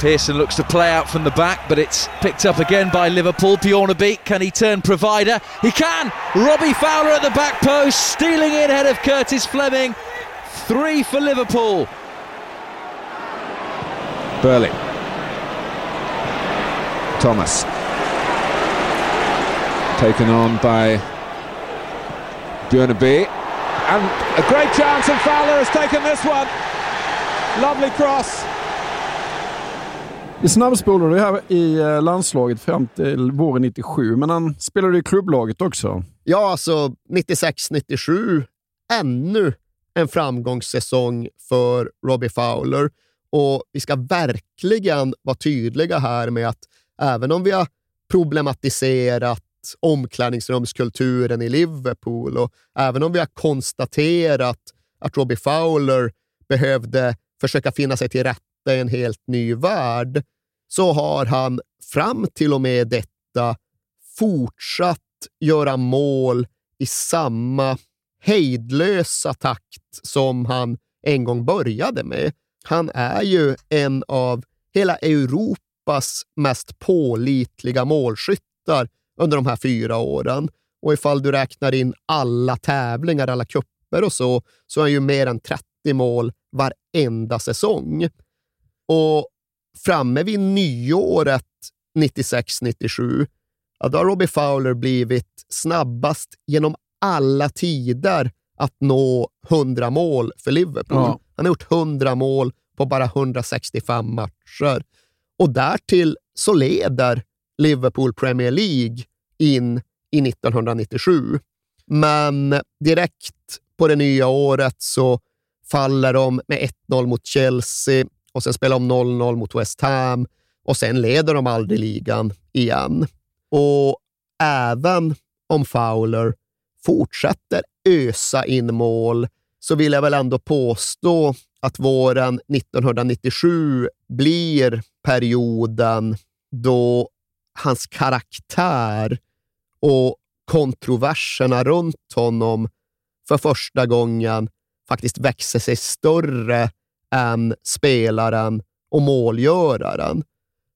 Pearson looks to play out from the back, but it's picked up again by Liverpool. Bjornabeek, can he turn provider? He can! Robbie Fowler at the back post, stealing in ahead of Curtis Fleming. Three for Liverpool. Burley. Thomas. Taken on by Bjornaby. And a great chance, and Fowler has taken this one. Lovely cross. Vi snabbspolade här i eh, landslaget fram till våren 97, men han spelade i klubblaget också. Ja, alltså 96-97, ännu en framgångssäsong för Robbie Fowler. Och vi ska verkligen vara tydliga här med att även om vi har problematiserat omklädningsrumskulturen i Liverpool och även om vi har konstaterat att Robbie Fowler behövde försöka finna sig till i en helt ny värld, så har han fram till och med detta fortsatt göra mål i samma hejdlösa takt som han en gång började med. Han är ju en av hela Europas mest pålitliga målskyttar under de här fyra åren. Och ifall du räknar in alla tävlingar, alla kupper och så, så är han ju mer än 30 mål varenda säsong. Och framme vid nyåret 96-97, ja, då har Robbie Fowler blivit snabbast genom alla tider att nå 100 mål för Liverpool. Ja. Han har gjort 100 mål på bara 165 matcher. Och därtill så leder Liverpool Premier League in i 1997. Men direkt på det nya året så faller de med 1-0 mot Chelsea och sen spelar de 0-0 mot West Ham och sen leder de aldrig ligan igen. Och även om Fowler fortsätter ösa in mål så vill jag väl ändå påstå att våren 1997 blir perioden då hans karaktär och kontroverserna runt honom för första gången faktiskt växer sig större än spelaren och målgöraren.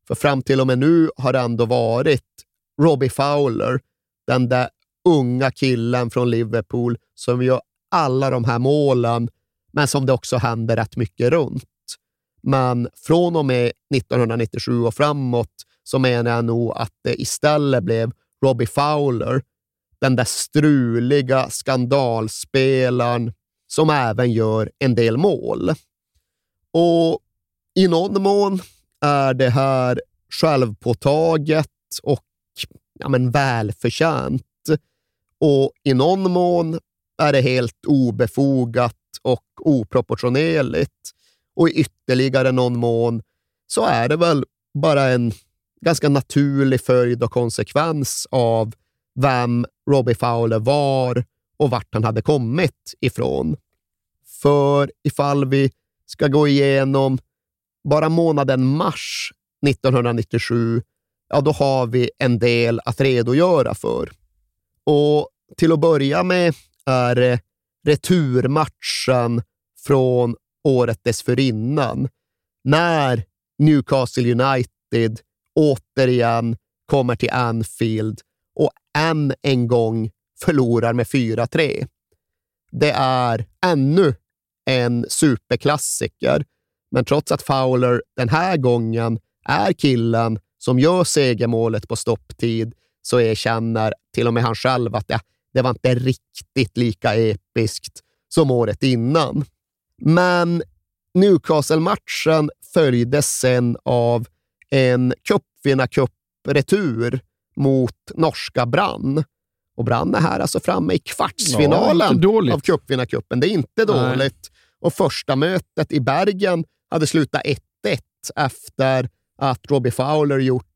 För fram till och med nu har det ändå varit Robbie Fowler, den där unga killen från Liverpool som gör alla de här målen, men som det också händer rätt mycket runt. Men från och med 1997 och framåt så menar jag nog att det istället blev Robbie Fowler, den där struliga skandalspelaren som även gör en del mål. Och i någon mån är det här självpåtaget och ja, men välförtjänt. Och i någon mån är det helt obefogat och oproportionerligt. Och i ytterligare någon mån så är det väl bara en ganska naturlig följd och konsekvens av vem Robbie Fowler var och vart han hade kommit ifrån. För ifall vi ska gå igenom bara månaden mars 1997, ja då har vi en del att redogöra för. Och till att börja med är det returmatchen från året dessförinnan, när Newcastle United återigen kommer till Anfield och än en gång förlorar med 4-3. Det är ännu en superklassiker, men trots att Fowler den här gången är killen som gör segermålet på stopptid så erkänner till och med han själv att det, det var inte riktigt lika episkt som året innan. Men Newcastle-matchen följdes sen av en cupvinnarcup-retur mot norska Brann. Och Brann är här alltså framme i kvartsfinalen ja, av cupvinnarcupen. Det är inte dåligt. Och första mötet i Bergen hade slutat 1-1 efter att Robbie Fowler gjort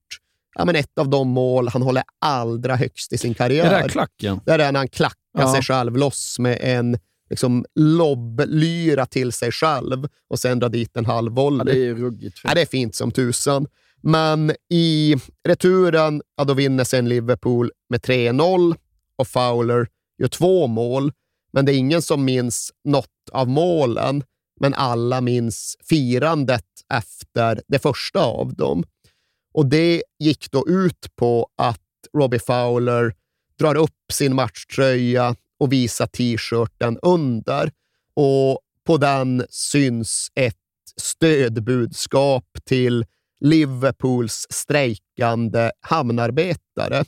ja, men ett av de mål han håller allra högst i sin karriär. Det där klacken. Det är när han klackar ja. sig själv loss med en liksom lobblyra till sig själv och sen drar dit en halv volley. Ja, det är ruggigt fint. Ja, det är fint som tusan. Men i returen, ja, då vinner sen Liverpool med 3-0 och Fowler gör två mål. Men det är ingen som minns något av målen, men alla minns firandet efter det första av dem. Och Det gick då ut på att Robbie Fowler drar upp sin matchtröja och visar t-shirten under. Och På den syns ett stödbudskap till Liverpools strejkande hamnarbetare.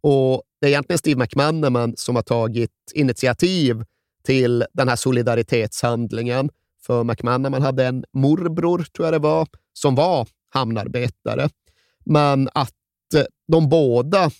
Och det är egentligen Steve McManaman som har tagit initiativ till den här solidaritetshandlingen. För McManaman hade en morbror, tror jag det var, som var hamnarbetare. Men att eh, de båda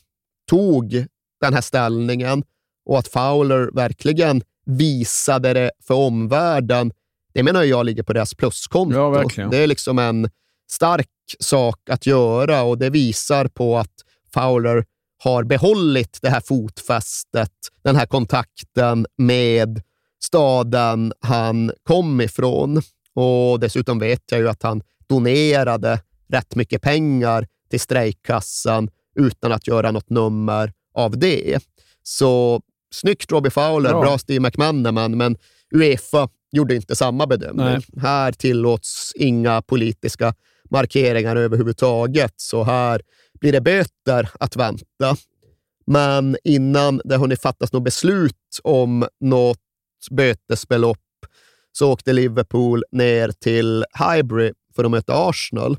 tog den här ställningen och att Fowler verkligen visade det för omvärlden, det menar jag ligger på deras pluskonto. Ja, det är liksom en stark sak att göra och det visar på att Fowler har behållit det här fotfästet, den här kontakten med staden han kom ifrån. Och Dessutom vet jag ju att han donerade rätt mycket pengar till strejkkassan utan att göra något nummer av det. Så snyggt Robbie Fowler, bra, bra Steve McManaman, men Uefa gjorde inte samma bedömning. Nej. Här tillåts inga politiska markeringar överhuvudtaget, så här blir det böter att vänta. Men innan det hunnit fattas något beslut om något bötesbelopp så åkte Liverpool ner till Highbury för att möta Arsenal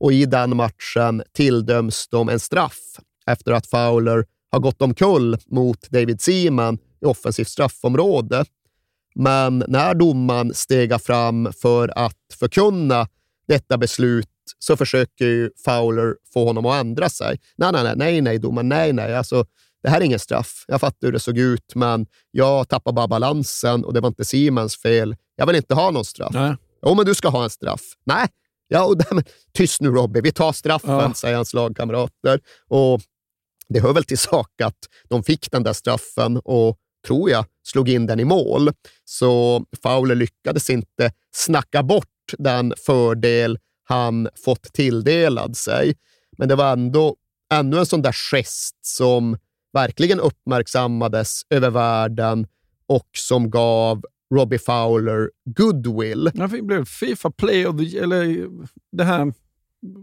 och i den matchen tilldöms de en straff efter att Fowler har gått omkull mot David Seaman i offensivt straffområde. Men när domaren stegar fram för att förkunna detta beslut så försöker ju Fowler få honom att ändra sig. Nej, nej, nej, nej, nej domaren, nej, nej. Alltså, det här är ingen straff. Jag fattar hur det såg ut, men jag tappade bara balansen och det var inte Simens fel. Jag vill inte ha någon straff. Nej. Jo, men du ska ha en straff. Nej, Ja, och där, tyst nu Robbie, vi tar straffen, ja. säger hans lagkamrater. Och det hör väl till sak att de fick den där straffen och, tror jag, slog in den i mål. Så Fowler lyckades inte snacka bort den fördel han fått tilldelad sig. Men det var ändå ännu en sån där gest som verkligen uppmärksammades över världen och som gav Robbie Fowler goodwill. Ja, det blev Fifa Play of the... Eller det här...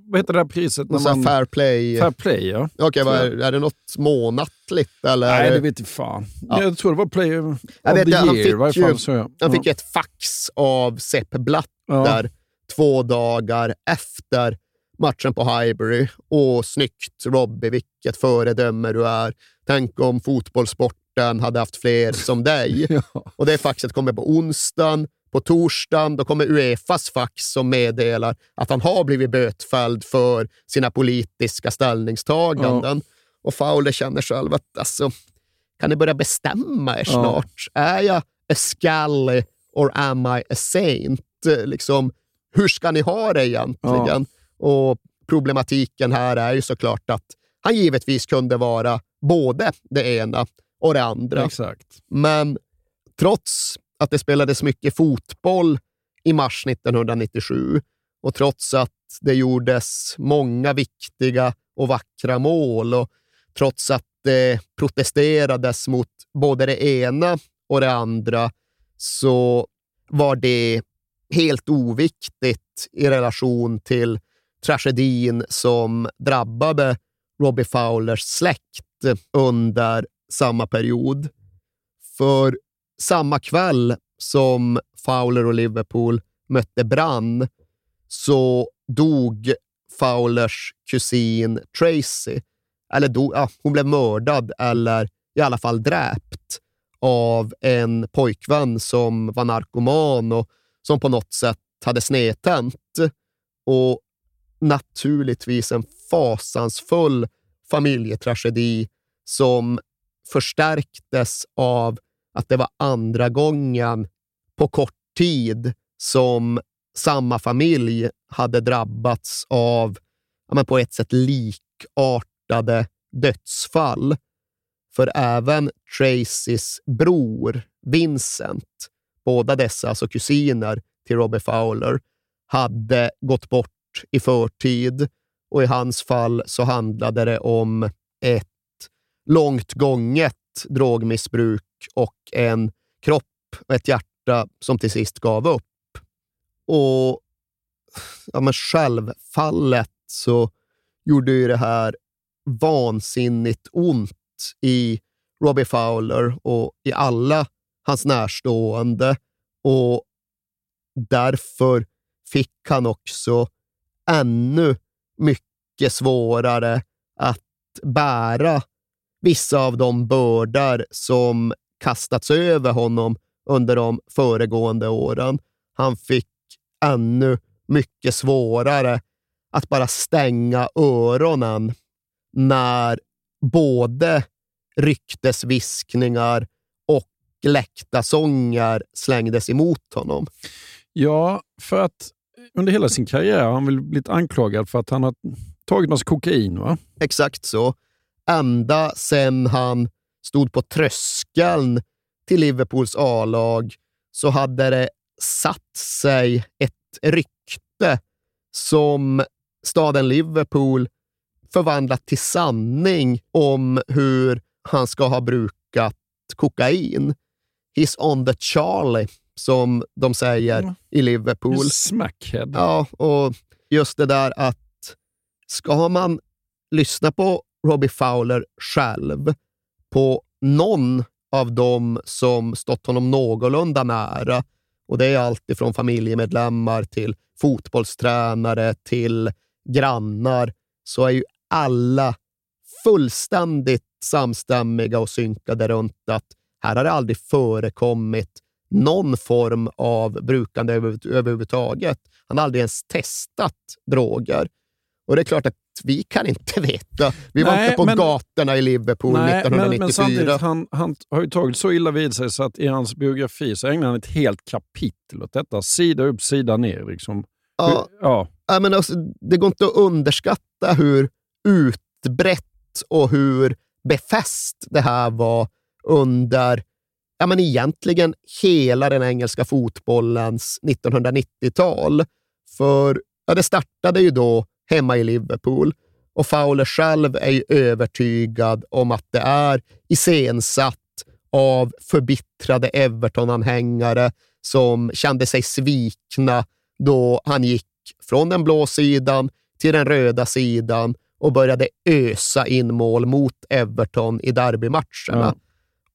Vad heter det här priset? När man, fair play. Fair play, ja. Okej, okay, är, är det något månatligt? Eller? Nej, det vet jag fan. Ja. Jag tror det var Play of jag vet, the han year. Fick ju, så, ja. Han fick ett fax av Sepp Blatter två dagar efter matchen på Highbury. Och snyggt Robbie, vilket föredöme du är. Tänk om fotbollssport sporten hade haft fler som dig. ja. Och Det faxet kommer på onsdagen. På torsdagen då kommer Uefas fax som meddelar att han har blivit bötfälld för sina politiska ställningstaganden. Ja. Och Fowler känner själv att alltså, kan ni börja bestämma er snart? Ja. Är jag a scally or am I a saint? Liksom, hur ska ni ha det egentligen? Och Problematiken här är ju såklart att han givetvis kunde vara både det ena och det andra. Exakt. Men trots att det spelades mycket fotboll i mars 1997 och trots att det gjordes många viktiga och vackra mål och trots att det protesterades mot både det ena och det andra så var det helt oviktigt i relation till tragedin som drabbade Robbie Fowlers släkt under samma period. För samma kväll som Fowler och Liverpool mötte Brann så dog Fowlers kusin Tracy. Eller dog, ja, hon blev mördad eller i alla fall dräpt av en pojkvän som var narkoman och som på något sätt hade snedtänt. och naturligtvis en fasansfull familjetragedi som förstärktes av att det var andra gången på kort tid som samma familj hade drabbats av ja, men på ett sätt likartade dödsfall. För även Tracys bror Vincent, båda dessa, alltså kusiner till Robbie Fowler, hade gått bort i förtid och i hans fall så handlade det om ett långt gånget drogmissbruk och en kropp och ett hjärta som till sist gav upp. Och ja, men självfallet så gjorde ju det här vansinnigt ont i Robbie Fowler och i alla hans närstående. Och därför fick han också ännu mycket svårare att bära vissa av de bördor som kastats över honom under de föregående åren. Han fick ännu mycket svårare att bara stänga öronen när både ryktesviskningar läktarsånger slängdes emot honom. Ja, för att under hela sin karriär har han väl blivit anklagad för att han har tagit massa kokain, va? Exakt så. Ända sedan han stod på tröskeln till Liverpools A-lag så hade det satt sig ett rykte som staden Liverpool förvandlat till sanning om hur han ska ha brukat kokain. He's on the Charlie, som de säger mm. i Liverpool. Smackhead. Ja, och just det där att ska man lyssna på Robbie Fowler själv, på någon av dem som stått honom någorlunda nära, och det är allt ifrån familjemedlemmar till fotbollstränare till grannar, så är ju alla fullständigt samstämmiga och synkade runt att här har det aldrig förekommit någon form av brukande överhuvudtaget. Han har aldrig ens testat droger. Och det är klart att vi kan inte veta. Vi var inte på men, gatorna i Liverpool nej, 1994. Men, men han, han har ju tagit så illa vid sig så att i hans biografi så ägnar han ett helt kapitel åt detta. Sida upp, sida ner. Liksom. Ja, ja. ja men alltså, det går inte att underskatta hur utbrett och hur befäst det här var under ja, men egentligen hela den engelska fotbollens 1990-tal. För ja, det startade ju då hemma i Liverpool och Fowler själv är ju övertygad om att det är iscensatt av förbittrade Everton-anhängare som kände sig svikna då han gick från den blå sidan till den röda sidan och började ösa in mål mot Everton i derbymatcherna. Ja.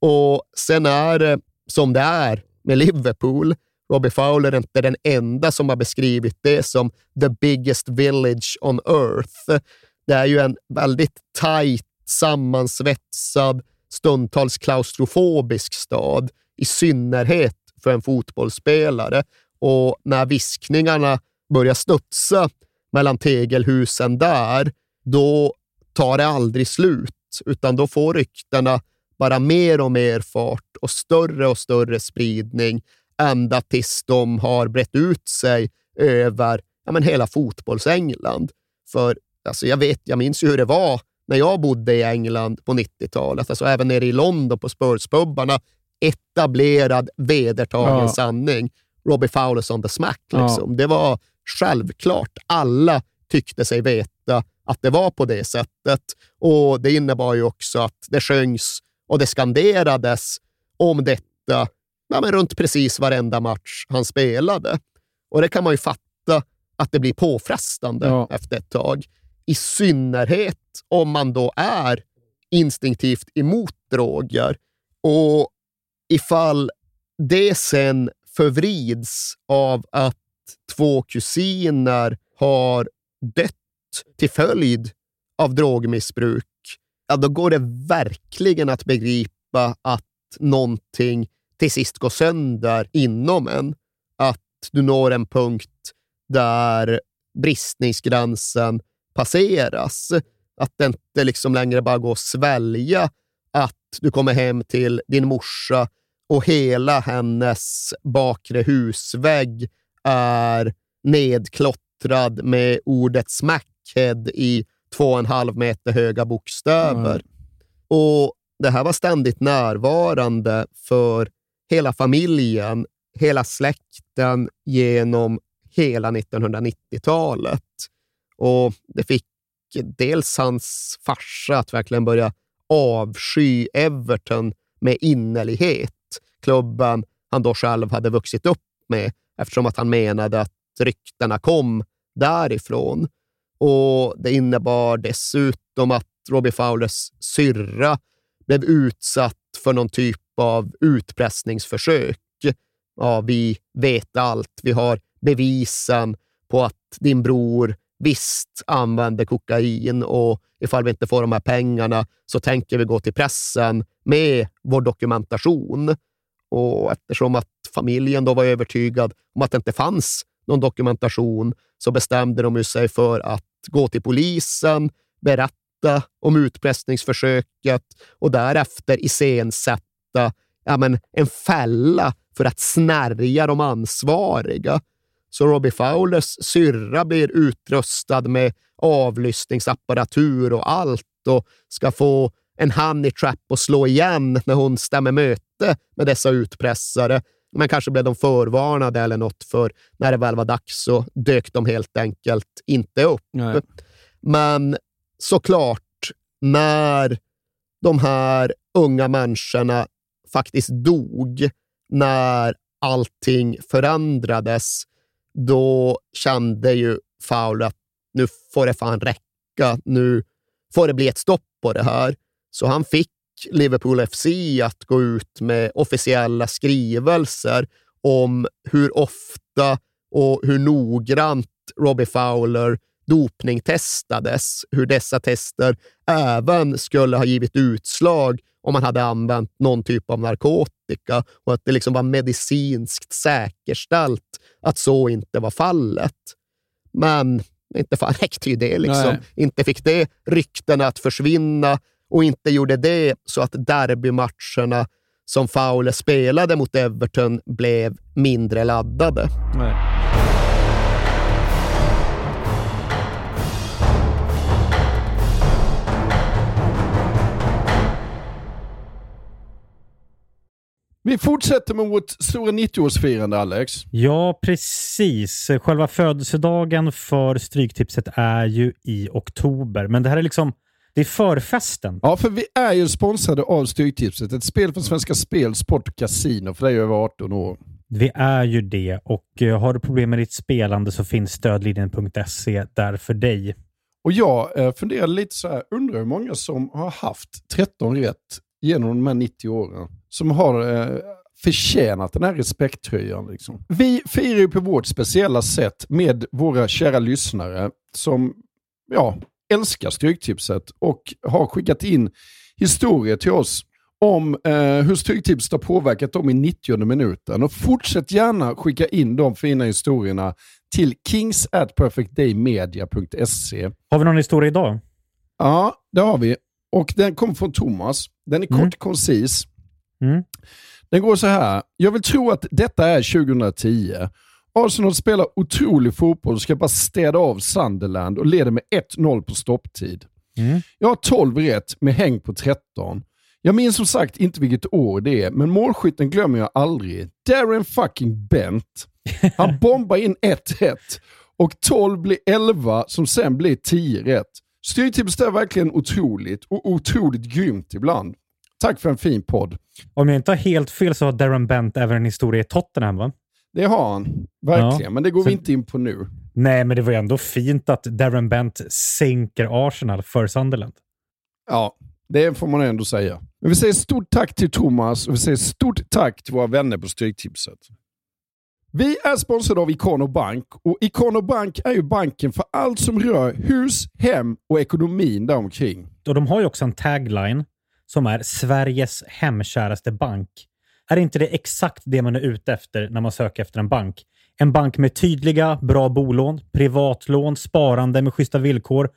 Och sen är det som det är med Liverpool. Robbie Fowler är inte den enda som har beskrivit det som the biggest village on earth. Det är ju en väldigt tajt, sammansvetsad, stundtals klaustrofobisk stad, i synnerhet för en fotbollsspelare. Och när viskningarna börjar studsa mellan tegelhusen där, då tar det aldrig slut, utan då får ryktena bara mer och mer fart och större och större spridning ända tills de har brett ut sig över ja, men hela fotbollsengland. För alltså, jag, vet, jag minns ju hur det var när jag bodde i England på 90-talet, alltså även nere i London på Spurs-pubbarna. Etablerad, vedertagen ja. sanning. Robbie Fowlers on the smack. Liksom. Ja. Det var självklart. Alla tyckte sig veta att det var på det sättet. Och Det innebar ju också att det sjöngs och det skanderades om detta ja, men runt precis varenda match han spelade. Och det kan man ju fatta att det blir påfrestande ja. efter ett tag. I synnerhet om man då är instinktivt emot droger. Och ifall det sen förvrids av att två kusiner har dött till följd av drogmissbruk, ja, då går det verkligen att begripa att någonting till sist går sönder inom en. Att du når en punkt där bristningsgränsen passeras. Att det inte liksom längre bara går att svälja att du kommer hem till din morsa och hela hennes bakre husvägg är nedklottrad med ordet smackhead i två och en halv meter höga bokstäver. Mm. Och Det här var ständigt närvarande för hela familjen, hela släkten genom hela 1990-talet. Och Det fick dels hans farsa att verkligen börja avsky Everton med innerlighet. Klubben han då själv hade vuxit upp med eftersom att han menade att ryktena kom därifrån. Och Det innebar dessutom att Robbie Fowlers syrra blev utsatt för någon typ av utpressningsförsök. Ja, vi vet allt. Vi har bevisen på att din bror visst använder kokain och ifall vi inte får de här pengarna så tänker vi gå till pressen med vår dokumentation. Och eftersom att familjen då var övertygad om att det inte fanns någon dokumentation så bestämde de sig för att gå till polisen, berätta om utpressningsförsöket och därefter iscensätta ja, men, en fälla för att snärja de ansvariga. Så Robbie Fowlers syrra blir utrustad med avlyssningsapparatur och allt och ska få en honey trap att slå igen när hon stämmer möte med dessa utpressare. Men kanske blev de förvarnade eller något, för när det väl var dags så dök de helt enkelt inte upp. Nej. Men såklart, när de här unga människorna faktiskt dog, när allting förändrades, då kände ju Fowler att nu får det fan räcka. Nu får det bli ett stopp på det här. Så han fick Liverpool FC att gå ut med officiella skrivelser om hur ofta och hur noggrant Robbie Fowler dopningtestades, hur dessa tester även skulle ha givit utslag om man hade använt någon typ av narkotika och att det liksom var medicinskt säkerställt att så inte var fallet. Men inte fan räckte ju det. Liksom. Inte fick det ryktena att försvinna och inte gjorde det så att derbymatcherna som Fowler spelade mot Everton blev mindre laddade. Nej. Vi fortsätter med vårt stora 90-årsfirande, Alex. Ja, precis. Själva födelsedagen för Stryktipset är ju i oktober, men det här är liksom det är förfesten. Ja, för vi är ju sponsrade av Stryktipset. Ett spel från Svenska Spel, Sport och Casino för dig över 18 år. Vi är ju det och uh, har du problem med ditt spelande så finns stödlinjen.se där för dig. Och jag uh, funderade lite så här, undrar hur många som har haft 13 rätt genom de här 90 åren. Som har uh, förtjänat den här respekttröjan. Liksom. Vi firar ju på vårt speciella sätt med våra kära lyssnare som ja, älskar Stryktipset och har skickat in historier till oss om eh, hur Stryktipset har påverkat dem i 90 minuten. Och fortsätt gärna skicka in de fina historierna till kings at perfectdaymedia.se. Har vi någon historia idag? Ja, det har vi. Och den kommer från Thomas. Den är kort mm. koncis. Mm. Den går så här. Jag vill tro att detta är 2010 Arsenal spelar otrolig fotboll och ska bara städa av Sunderland och leder med 1-0 på stopptid. Mm. Jag har 12 rätt med häng på 13. Jag minns som sagt inte vilket år det är, men målskytten glömmer jag aldrig. Darren fucking Bent. Han bombar in 1-1 och 12 blir 11 som sen blir 10 rätt. Styrtipset är verkligen otroligt och otroligt grymt ibland. Tack för en fin podd. Om jag inte har helt fel så har Darren Bent även en historia i Tottenham va? Det har han, verkligen. Ja. Men det går så, vi inte in på nu. Nej, men det var ju ändå fint att Darren Bent sänker Arsenal för Sunderland. Ja, det får man ändå säga. Men vi säger stort tack till Thomas och vi säger stort tack till våra vänner på Stryktipset. Vi är sponsrade av Ikano Bank och Ikano Bank är ju banken för allt som rör hus, hem och ekonomin däromkring. Och de har ju också en tagline som är Sveriges hemkäraste bank. Är inte det exakt det man är ute efter när man söker efter en bank? En bank med tydliga, bra bolån, privatlån, sparande med schyssta villkor,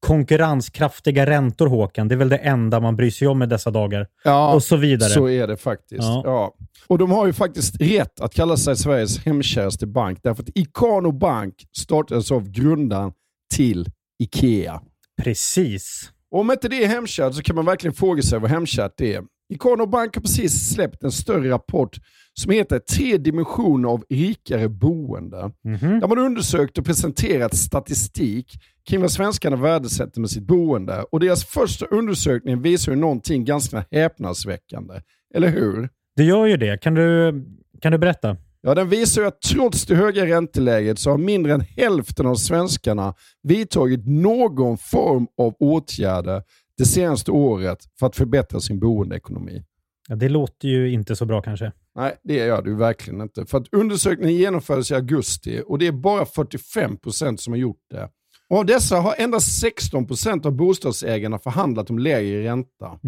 konkurrenskraftiga räntor, Håkan. Det är väl det enda man bryr sig om i dessa dagar. Ja, och så vidare. Så är det faktiskt. Ja. Ja. Och de har ju faktiskt rätt att kalla sig Sveriges hemkäraste bank. Därför att Ikano Bank startades av grundaren till Ikea. Precis. Och om inte det är hemkärt så kan man verkligen fråga sig vad hemkärt är. Ikano Bank har precis släppt en större rapport som heter Tre dimensioner av rikare boende. Där man undersökt och presenterat statistik kring vad svenskarna värdesätter med sitt boende. Och deras första undersökning visar ju någonting ganska häpnadsväckande. Eller hur? Det gör ju det. Kan du, kan du berätta? Ja, den visar ju att trots det höga ränteläget så har mindre än hälften av svenskarna vidtagit någon form av åtgärder det senaste året för att förbättra sin boendeekonomi. Ja, det låter ju inte så bra kanske. Nej, det gör du verkligen inte. För att undersökningen genomfördes i augusti och det är bara 45% som har gjort det. Och av dessa har endast 16% av bostadsägarna förhandlat om lägre ränta.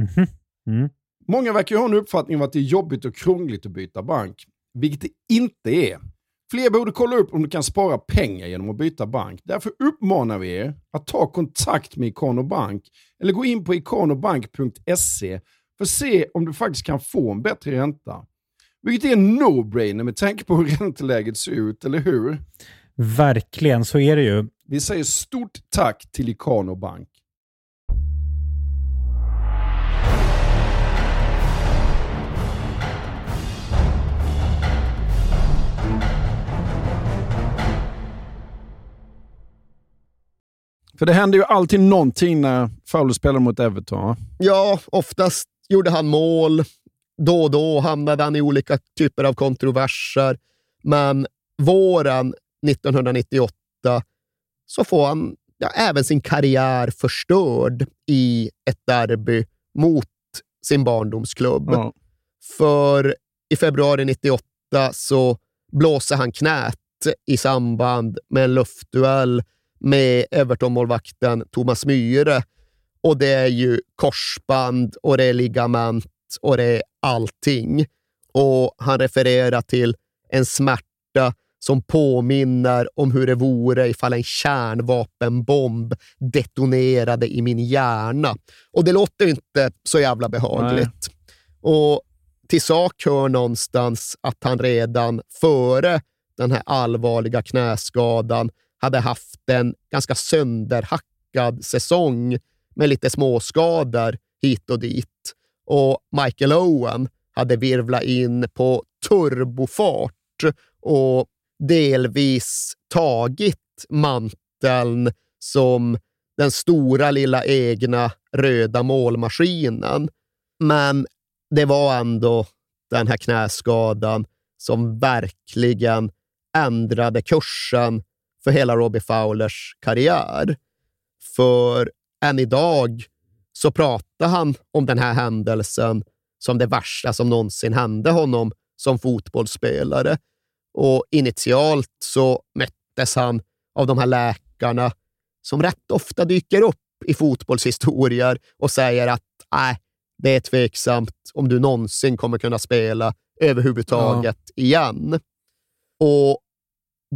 Mm. Många verkar ju ha en uppfattning om att det är jobbigt och krångligt att byta bank, vilket det inte är. Fler borde kolla upp om du kan spara pengar genom att byta bank. Därför uppmanar vi er att ta kontakt med Ikano Bank eller gå in på ikanobank.se för att se om du faktiskt kan få en bättre ränta. Vilket är en no-brainer med tanke på hur ränteläget ser ut, eller hur? Verkligen, så är det ju. Vi säger stort tack till Ikano Bank. För det händer ju alltid någonting när Fowler spelar mot Everton. Ja, oftast gjorde han mål. Då och då hamnade han i olika typer av kontroverser. Men våren 1998 så får han ja, även sin karriär förstörd i ett derby mot sin barndomsklubb. Ja. För i februari 98 så blåser han knät i samband med en luftduell med Everton-målvakten Thomas Myhre. Och det är ju korsband och det är ligament och det är allting. Och han refererar till en smärta som påminner om hur det vore ifall en kärnvapenbomb detonerade i min hjärna. Och det låter inte så jävla behagligt. Och till sak hör någonstans att han redan före den här allvarliga knäskadan hade haft en ganska sönderhackad säsong med lite småskador hit och dit. Och Michael Owen hade virvlat in på turbofart och delvis tagit manteln som den stora lilla egna röda målmaskinen. Men det var ändå den här knäskadan som verkligen ändrade kursen för hela Robbie Fowlers karriär. För än idag så pratar han om den här händelsen som det värsta som någonsin hände honom som fotbollsspelare. Och initialt så möttes han av de här läkarna som rätt ofta dyker upp i fotbollshistorier och säger att nej, det är tveksamt om du någonsin kommer kunna spela överhuvudtaget igen. Och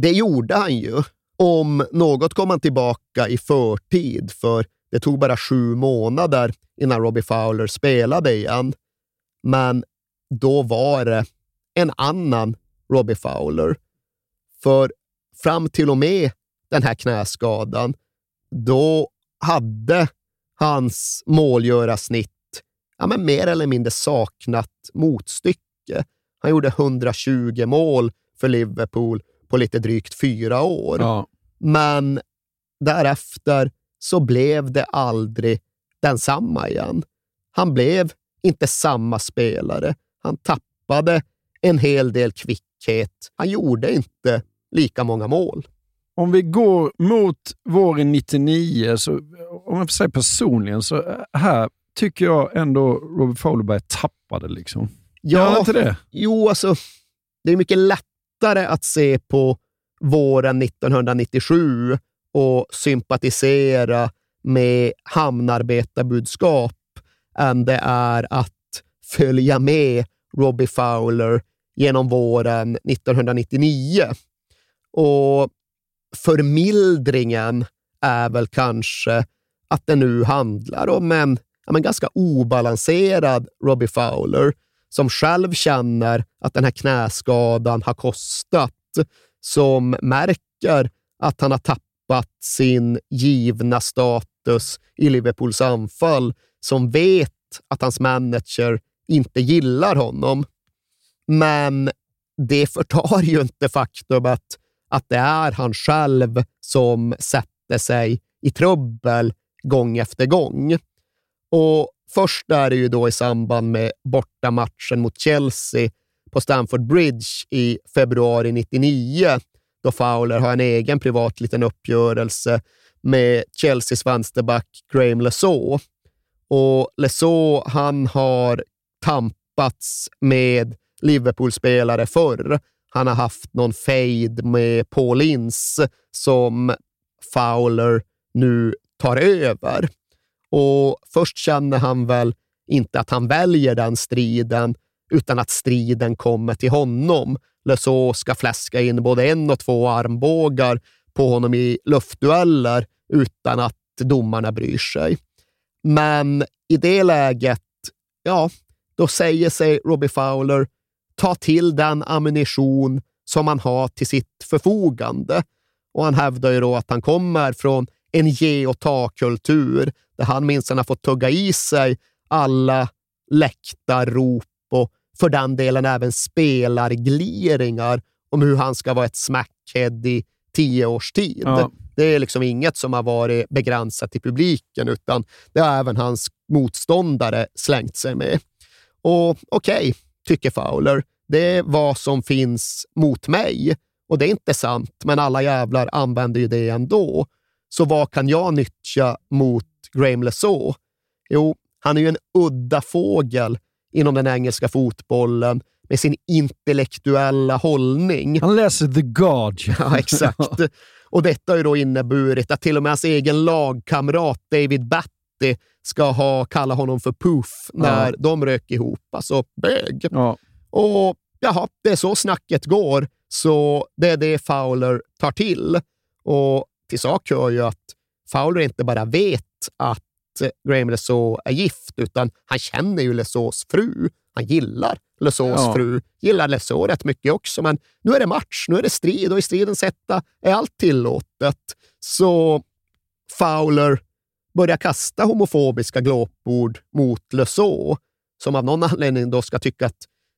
det gjorde han ju. Om något kom han tillbaka i förtid, för det tog bara sju månader innan Robbie Fowler spelade igen. Men då var det en annan Robbie Fowler. För fram till och med den här knäskadan, då hade hans målgörarsnitt ja, men mer eller mindre saknat motstycke. Han gjorde 120 mål för Liverpool på lite drygt fyra år. Ja. Men därefter så blev det aldrig densamma igen. Han blev inte samma spelare. Han tappade en hel del kvickhet. Han gjorde inte lika många mål. Om vi går mot våren 99, så, om jag får säga personligen, så här tycker jag ändå Robert Fowler börjar tappa det. Liksom. Han inte det? Jo, alltså, det är mycket lättare att se på våren 1997 och sympatisera med hamnarbetarbudskap än det är att följa med Robbie Fowler genom våren 1999. Och förmildringen är väl kanske att det nu handlar om en en ganska obalanserad Robbie Fowler som själv känner att den här knäskadan har kostat, som märker att han har tappat sin givna status i Liverpools anfall, som vet att hans manager inte gillar honom. Men det förtar ju inte faktumet att det är han själv som sätter sig i trubbel gång efter gång. Och Först är det ju då i samband med bortamatchen mot Chelsea på Stamford Bridge i februari 99, då Fowler har en egen privat liten uppgörelse med Chelseas vänsterback Graham Lesaw. Och Lesaw, han har tampats med Liverpool-spelare förr. Han har haft någon fejd med Paul Ince som Fowler nu tar över. Och först känner han väl inte att han väljer den striden, utan att striden kommer till honom. Leså ska fläska in både en och två armbågar på honom i luftdueller utan att domarna bryr sig. Men i det läget, ja, då säger sig Robbie Fowler ta till den ammunition som han har till sitt förfogande. Och han hävdar ju då att han kommer från en ge och ta-kultur där han minsann har fått tugga i sig alla läktarrop och för den delen även spelargliringar om hur han ska vara ett smackhead i tio års tid. Ja. Det är liksom inget som har varit begränsat till publiken, utan det har även hans motståndare slängt sig med. Och okej, okay, tycker Fowler, det är vad som finns mot mig. Och det är inte sant, men alla jävlar använder ju det ändå. Så vad kan jag nyttja mot Graham Lesaw? Jo, han är ju en udda fågel inom den engelska fotbollen med sin intellektuella hållning. Han läser The Guardian. Ja, exakt. Och detta har ju då inneburit att till och med hans egen lagkamrat David Batty ska ha kallat honom för Poof när ja. de rök ihop. Alltså bög. Ja. Och jaha, det är så snacket går. Så det är det Fowler tar till. Och till sak hör ju att Fowler inte bara vet att Graham Lesaw är gift, utan han känner ju Lesaws fru. Han gillar Lesaws ja. fru, gillar Lesaw rätt mycket också, men nu är det match, nu är det strid och i stridens hetta är allt tillåtet. Så Fowler börjar kasta homofobiska glåpord mot Lesaw, som av någon anledning då ska tycka att,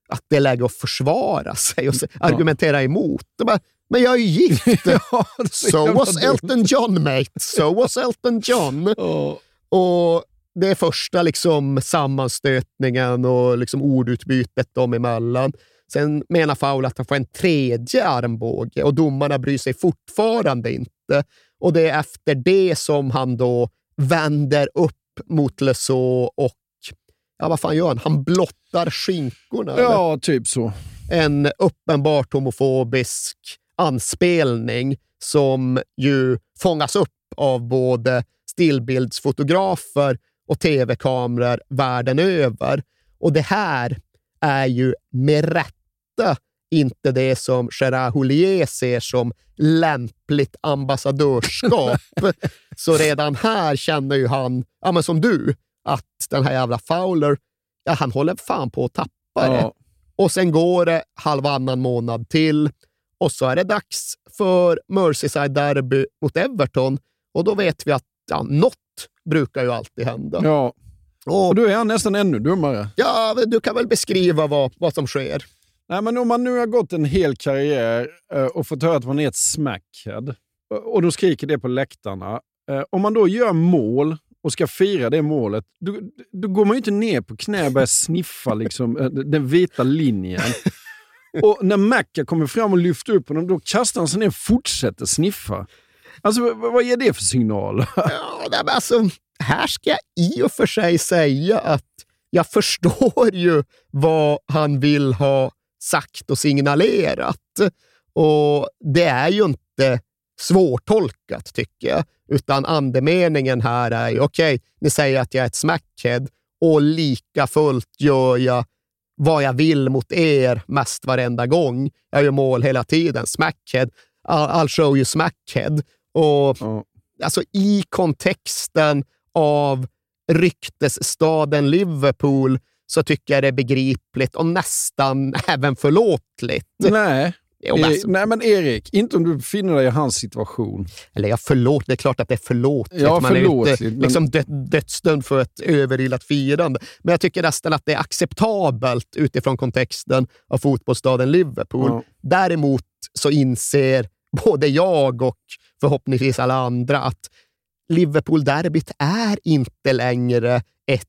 att det är läge att försvara sig och argumentera emot. Bara, men jag är ju gift! ja, so was Elton John, mate. So was Elton John. Oh. Och det är första liksom, sammanstötningen och liksom, ordutbytet dem emellan. Sen menar Foul att han får en tredje armbåge och domarna bryr sig fortfarande inte. Och det är efter det som han då vänder upp mot Lesaw och ja, vad fan gör han? Han blottar skinkorna. Ja, eller? typ så. En uppenbart homofobisk anspelning som ju fångas upp av både stillbildsfotografer och tv-kameror världen över. Och det här är ju med rätta inte det som Gerard Houllier ser som lämpligt ambassadörskap. Så redan här känner ju han, ja, men som du, att den här jävla Fowler, ja, han håller fan på att tappa det. Ja. Och sen går det halvannan månad till och så är det dags för Merseyside Derby mot Everton och då vet vi att ja, något brukar ju alltid hända. Ja, och, och då är nästan ännu dummare. Ja, du kan väl beskriva vad, vad som sker. Nej, men om man nu har gått en hel karriär eh, och fått höra att man är ett smackhead och då skriker det på läktarna. Eh, om man då gör mål och ska fira det målet, då, då går man ju inte ner på knä och börjar sniffa liksom, eh, den vita linjen. Och när Macca kommer fram och lyfter upp honom, då kastar han sig ner och fortsätter sniffa. Alltså, vad ger det för signal? Ja, alltså, här ska jag i och för sig säga att jag förstår ju vad han vill ha sagt och signalerat. Och det är ju inte svårtolkat, tycker jag. Utan andemeningen här är ju, okej, okay, ni säger att jag är ett smackhead och lika fullt gör jag vad jag vill mot er mest varenda gång. Jag gör mål hela tiden. Smackhead. I'll show you smackhead. Och Ja. alltså i kontexten av ryktesstaden Liverpool så tycker jag det är begripligt och nästan även förlåtligt. Nej. Men Eh, alltså- Nej, men Erik, inte om du befinner dig i hans situation. Eller ja, förlåt, det är klart att det är förlåtligt. Ja, Man är inte men- liksom dö dödsdömd för ett överilat firande. Men jag tycker nästan att det är acceptabelt utifrån kontexten av fotbollsstaden Liverpool. Ja. Däremot så inser både jag och förhoppningsvis alla andra att Liverpool-derbyt är inte längre ett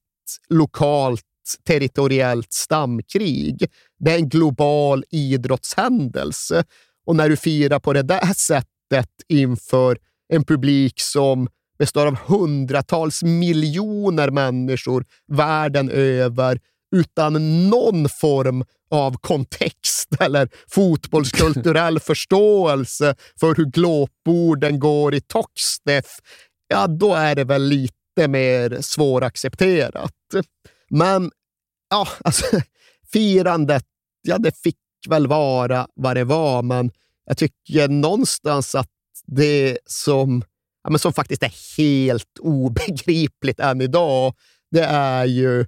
lokalt territoriellt stamkrig. Det är en global idrottshändelse. Och när du firar på det där sättet inför en publik som består av hundratals miljoner människor världen över utan någon form av kontext eller fotbollskulturell förståelse för hur glåporden går i Toxteth, ja då är det väl lite mer svåraccepterat. Men ja, alltså firandet, ja det fick väl vara vad det var, men jag tycker någonstans att det som, ja, men som faktiskt är helt obegripligt än idag, det är ju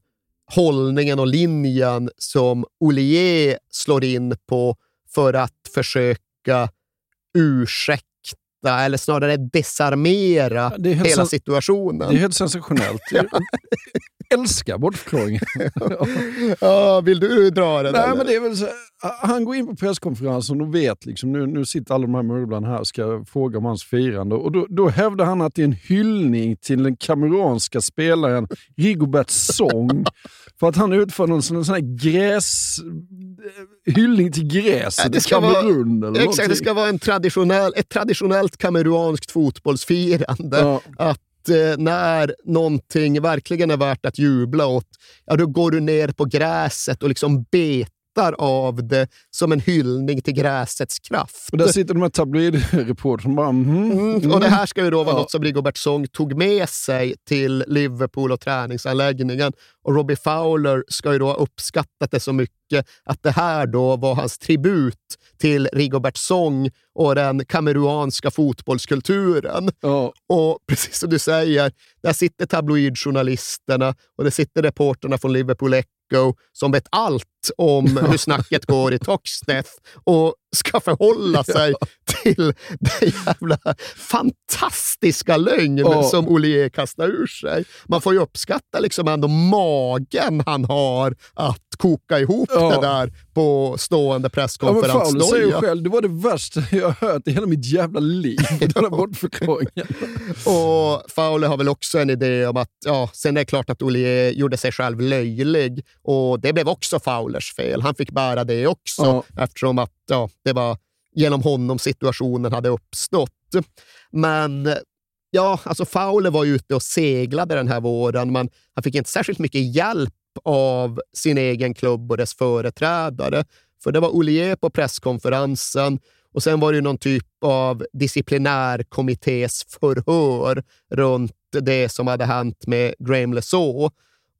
hållningen och linjen som Olier slår in på för att försöka ursäkta, eller snarare desarmera helt hela situationen. Det är helt sensationellt. Jag älskar bortförklaringen. ja, vill du dra den? Nej, eller? men det är väl så, han går in på presskonferensen och vet liksom, nu, nu sitter alla de här möblerna här och ska fråga om hans firande. Och då, då hävdar han att det är en hyllning till den kameranska spelaren Rigobert Song. För att han utför någon sån, här gräs... Hyllning till gräset det ska vara- Kamerun eller Exakt, det någonting. ska vara en traditionell, ett traditionellt kameruanskt fotbollsfirande. Ja. Att eh, när någonting verkligen är värt att jubla åt, ja, då går du ner på gräset och liksom betar av det som en hyllning till gräsets kraft. Och där sitter de här tabloidreportrarna bara... mhm, Mm, och det här ska ju då vara Ja. något som Rigobert Song tog med sig till Liverpool och träningsanläggningen. Och Robbie Fowler ska ju då ha uppskattat det så mycket att det här då var hans tribut till Rigobert Song och den kameruanska fotbollskulturen. Ja. Och precis som du säger, där sitter tabloidjournalisterna och det sitter reporterna från Liverpool Echo som vet allt om hur snacket går i Toxteth och ska förhålla sig till den jävla fantastiska lögn Ja. som Olier kastar ur sig. Man får ju uppskatta liksom ändå magen han har att koka ihop Ja. det där på stående Ja, men presskonferens. Fowler säger själv, det var det värsta jag har hört i hela mitt jävla liv. Den här bortförklaringen. Och Fowler har väl också en idé om att, ja, sen är det klart att Olier gjorde sig själv löjlig och det blev också Fowlers fel. Han fick bära det också Ja. eftersom att ja, det var genom honom situationen hade uppstått. Men ja, alltså Fowler var ute och seglade den här våren, men han fick inte särskilt mycket hjälp av sin egen klubb och dess företrädare. För det var Olié på presskonferensen och sen var det någon typ av disciplinärkommittés förhör runt det som hade hänt med Graham Lesaw.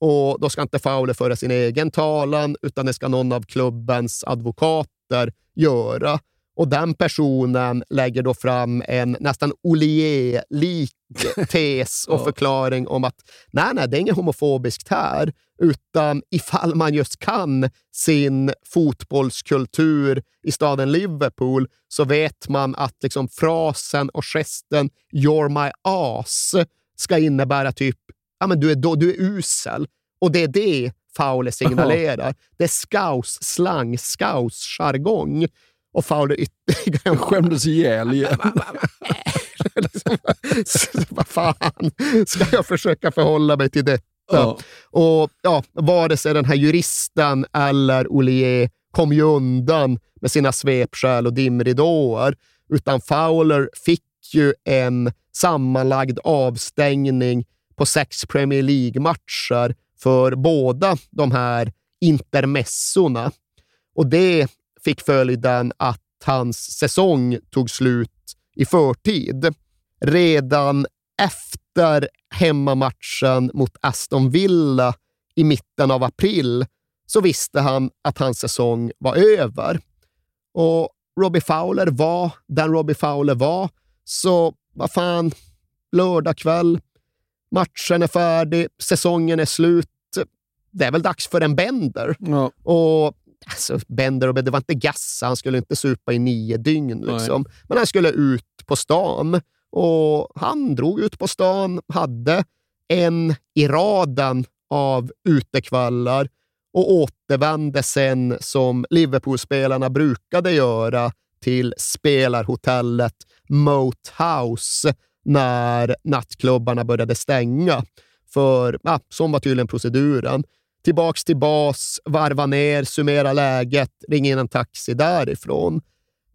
Och då ska inte Fowler föra sin egen talan, utan det ska någon av klubbens advokater göra. Och den personen lägger då fram en nästan Olier-lik tes och förklaring om att nej, nej, det är inget homofobiskt här, utan ifall man just kan sin fotbollskultur i staden Liverpool så vet man att liksom frasen och gesten “you're my ass” ska innebära typ ja, men du, är, då, du är usel. Och det är det Fowler signalerar. Det är scouse-slang, scouse-jargong. Och Fowler ytterligare Skämdes ihjäl igen. Vad fan ska jag försöka förhålla mig till detta? Ja. Och ja, vare sig den här juristen eller Olier kom ju undan med sina svepskäl och dimridåer, utan Fowler fick ju en sammanlagd avstängning på sex Premier League-matcher för båda de här intermessorna. Och det fick följden att hans säsong tog slut i förtid. Redan efter hemmamatchen mot Aston Villa i mitten av april så visste han att hans säsong var över. Och Robbie Fowler var den Robbie Fowler var, så vad fan, lördag kväll, matchen är färdig, säsongen är slut. Det är väl dags för en Bender. Ja. Och alltså, Bender och Bender, det var inte gassa, han skulle inte supa i nio dygn. Liksom. Men han skulle ut på stan. Och han drog ut på stan, hade en i raden av utekvällar och återvände sen som Liverpool-spelarna brukade göra till spelarhotellet Moat House när nattklubbarna började stänga. För ja, som var tydligen proceduren. Tillbaks till bas, varva ner, summera läget, ringa in en taxi därifrån.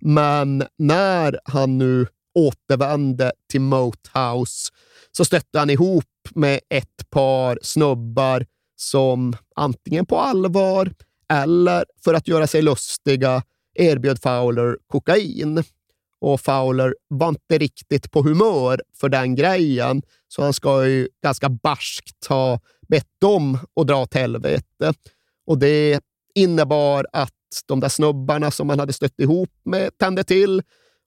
Men när han nu återvände till Moat House så stötte han ihop med ett par snubbar som antingen på allvar eller för att göra sig lustiga erbjöd Fowler kokain. Och Fowler var inte riktigt på humör för den grejen, så han ska ju ganska barskt ha bett dem att dra åt helvete. Och det innebar att de där snubbarna som han hade stött ihop med tände till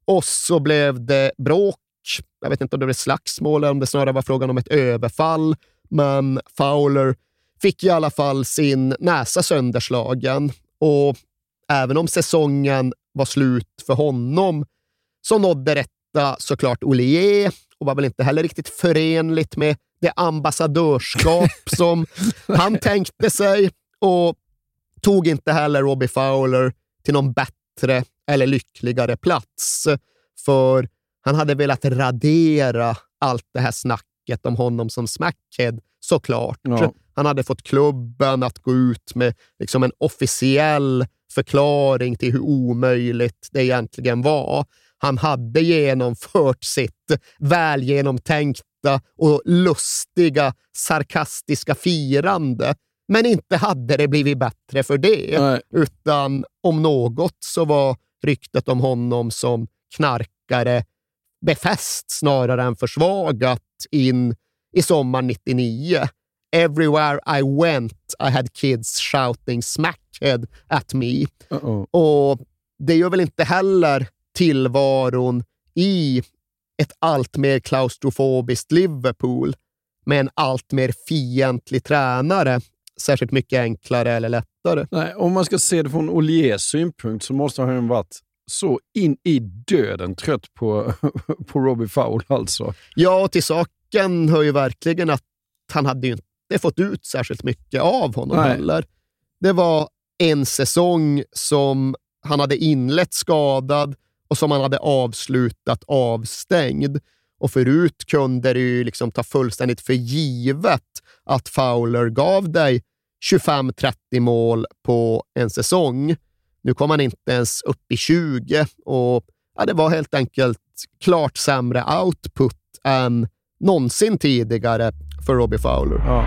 och så blev det bråk. Jag vet inte om det blev slagsmål eller om det snarare var frågan om ett överfall. Men Fowler fick i alla fall sin näsa sönderslagen och även om säsongen var slut för honom så nådde detta såklart Olier och var väl inte heller riktigt förenligt med det ambassadörskap som han tänkte sig och tog inte heller Robbie Fowler till någon bättre eller lyckligare plats. För han hade velat radera allt det här snacket om honom som smackhead, såklart. Ja. Han hade fått klubben att gå ut med liksom en officiell förklaring till hur omöjligt det egentligen var. Han hade genomfört sitt väl genomtänkta och lustiga, sarkastiska firande. Men inte hade det blivit bättre för det. Nej. Utan om något så var ryktet om honom som knarkare befäst snarare än försvagat in i sommaren 99. Everywhere I went I had kids shouting smackhead at me. Uh-oh. Och det gör väl inte heller tillvaron i ett allt mer klaustrofobiskt Liverpool med en allt mer fientlig tränare särskilt mycket enklare eller lättare. Nej, om man ska se det från Oliers synpunkt så måste han ju varit så in i döden trött på, på Robbie Fowler alltså. Ja, och till saken hör ju verkligen att han hade ju inte fått ut särskilt mycket av honom Nej. heller. Det var en säsong som han hade inlett skadad och som han hade avslutat avstängd. Och förut kunde det ju liksom ta fullständigt för givet att Fowler gav dig 25-30 mål på en säsong. Nu kom han inte ens upp i 20 och ja, det var helt enkelt klart sämre output än någonsin tidigare för Robbie Fowler. Ja.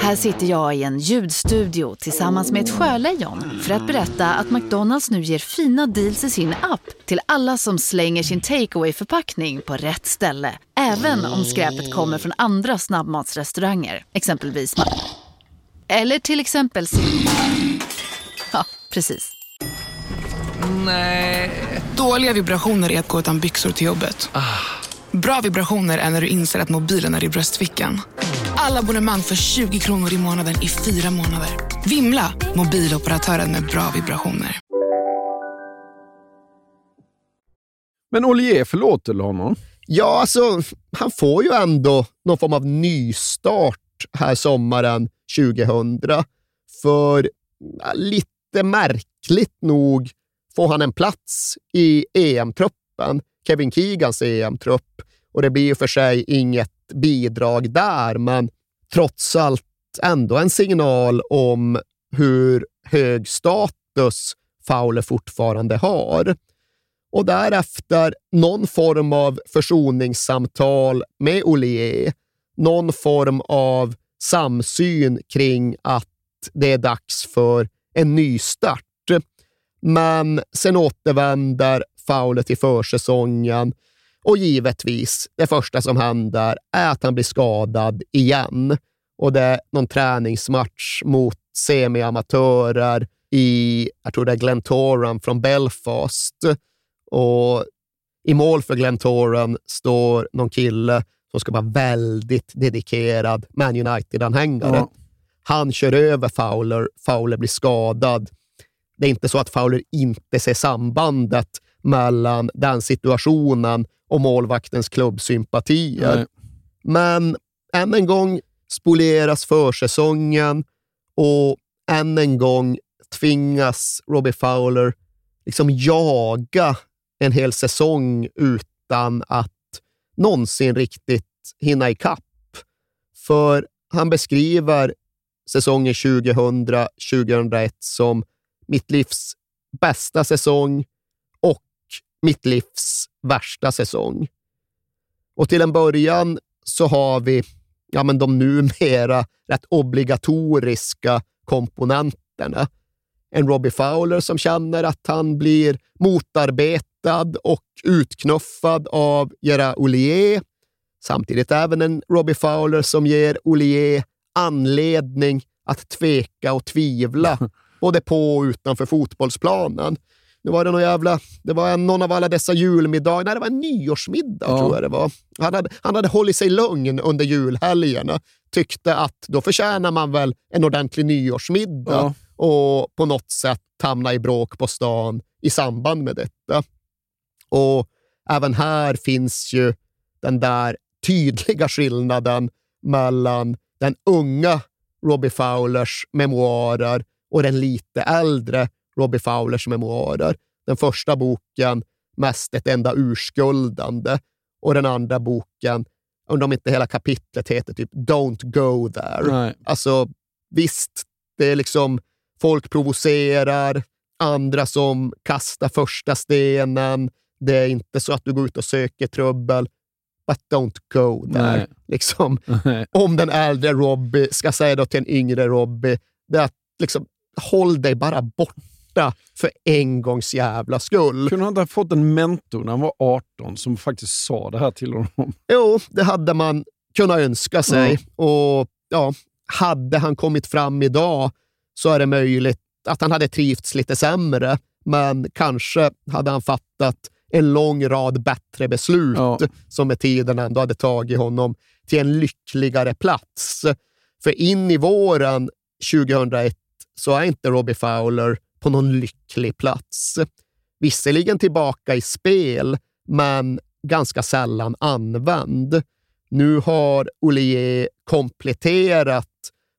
Här sitter jag i en ljudstudio tillsammans med ett sjölejon för att berätta att McDonalds nu ger fina deals i sin app till alla som slänger sin takeaway förpackning på rätt ställe. Även om skräpet kommer från andra snabbmatsrestauranger, exempelvis Eller till exempel Ja, precis. Dåliga vibrationer är att gå utan byxor till jobbet. Bra vibrationer är när du inser att mobilen är i bröstfickan. Alla abonnemang för 20 kronor i månaden i fyra månader. Vimla! Mobiloperatören med bra vibrationer. Men Olier förlåter honom? Ja, alltså, han får ju ändå någon form av nystart här sommaren 2000. För ja, lite märkligt nog får han en plats i EM-truppen, Kevin Keegans EM-trupp. Och det blir ju för sig inget bidrag där, men trots allt ändå en signal om hur hög status Fowler fortfarande har. och därefter någon form av försoningssamtal med Ollier. Någon form av samsyn kring att det är dags för en nystart. Men sen återvänder Fowler till försäsongen och givetvis, det första som händer är att han blir skadad igen. Och det är någon träningsmatch mot semiamatörer i, jag tror det är Glentoran från Belfast. Och i mål för Glentoran står någon kille som ska vara väldigt dedikerad Man United-anhängare. Ja. Han kör över Fowler, Fowler blir skadad. Det är inte så att Fowler inte ser sambandet mellan den situationen och målvaktens klubbsympatier. Nej. Men än en gång spolieras försäsongen och än en gång tvingas Robbie Fowler liksom jaga en hel säsong utan att någonsin riktigt hinna ikapp. För han beskriver säsongen 2000-2001 som mitt livs bästa säsong mitt livs värsta säsong. Och till en början så har vi ja, men de numera rätt obligatoriska komponenterna. En Robbie Fowler som känner att han blir motarbetad och utknuffad av Gerard Ollier. Samtidigt även en Robbie Fowler som ger Ollier anledning att tveka och tvivla, både på och utanför fotbollsplanen. Nu var det någon jävla, det var någon av alla dessa julmiddagar, nej det var en nyårsmiddag ja. tror jag det var. Han hade, han hade hållit sig lugn under julhelgerna, tyckte att då förtjänar man väl en ordentlig nyårsmiddag ja. och på något sätt hamna i bråk på stan i samband med detta. Och även här finns ju den där tydliga skillnaden mellan den unga Robbie Fowlers memoarer och den lite äldre Robbie Fowlers memoarer. Den första boken mest ett enda urskuldande och den andra boken, undrar om inte hela kapitlet heter typ Don't go there. Nej. Alltså visst, det är liksom folk provocerar, andra som kastar första stenen. Det är inte så att du går ut och söker trubbel, but don't go there. Liksom, Om den äldre Robbie ska säga då till en yngre Robbie, det är att liksom, håll dig bara borta borta för en gångs jävla skull. Kunde han inte ha fått en mentor när han var 18 som faktiskt sa det här till honom? Jo, det hade man kunnat önska sig. Mm. Och ja, Hade han kommit fram idag så är det möjligt att han hade trivts lite sämre, men kanske hade han fattat en lång rad bättre beslut ja. som med tiden ändå hade tagit honom till en lyckligare plats. För in i våren 2001 så är inte Robbie Fowler på någon lycklig plats. Visserligen tillbaka i spel, men ganska sällan använd. Nu har Ollier kompletterat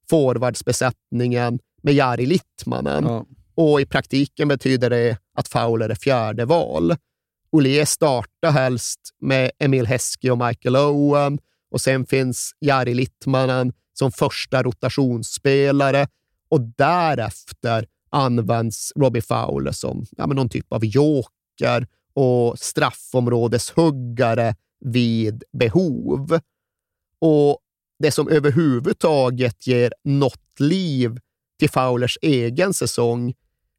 forwardsbesättningen med Jari Littmanen ja. och i praktiken betyder det att Fowler är fjärde val. Ollier startar helst med Emil Heskey och Michael Owen och sen finns Jari Littmanen som första rotationsspelare och därefter används Robbie Fowler som ja, men någon typ av joker och straffområdeshuggare vid behov. Och det som överhuvudtaget ger något liv till Fowlers egen säsong,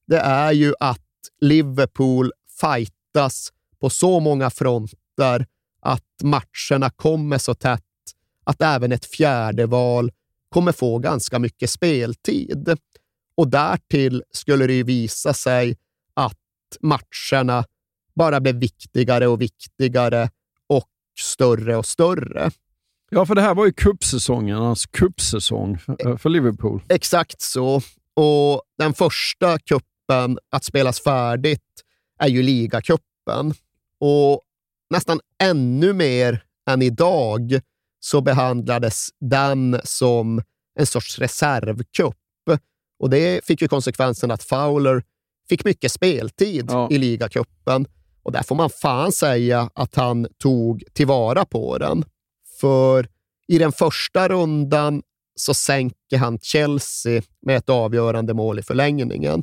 det är ju att Liverpool fightas på så många fronter att matcherna kommer så tätt att även ett fjärde val kommer få ganska mycket speltid. Och därtill skulle det ju visa sig att matcherna bara blev viktigare och viktigare och större och större. Ja, för det här var ju cupsäsongernas cupsäsong för, för Liverpool. Exakt så. Och den första kuppen att spelas färdigt är ju ligacupen. Och nästan ännu mer än idag så behandlades den som en sorts reservcup och Det fick ju konsekvensen att Fowler fick mycket speltid ja. i ligacupen. Och där får man fan säga att han tog tillvara på den. För i den första rundan så sänker han Chelsea med ett avgörande mål i förlängningen.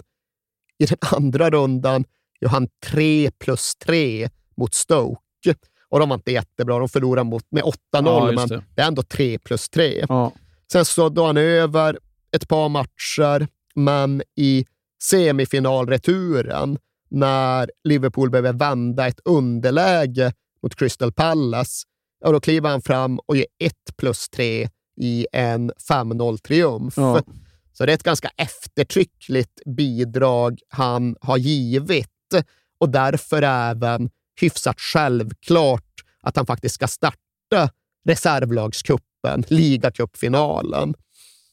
I den andra rundan gör han 3 plus 3 mot Stoke. Och de var inte jättebra. De förlorade mot, med 8-0, Ja, men det. det är ändå 3 plus 3. Ja. Sen så då han över ett par matcher, men i semifinalreturen, när Liverpool behöver vända ett underläge mot Crystal Palace, ja, då kliver han fram och ger 1 plus 3 i en 5-0-triumf. Ja. Så det är ett ganska eftertryckligt bidrag han har givit och därför även hyfsat självklart att han faktiskt ska starta reservlagscupen, ligacupfinalen.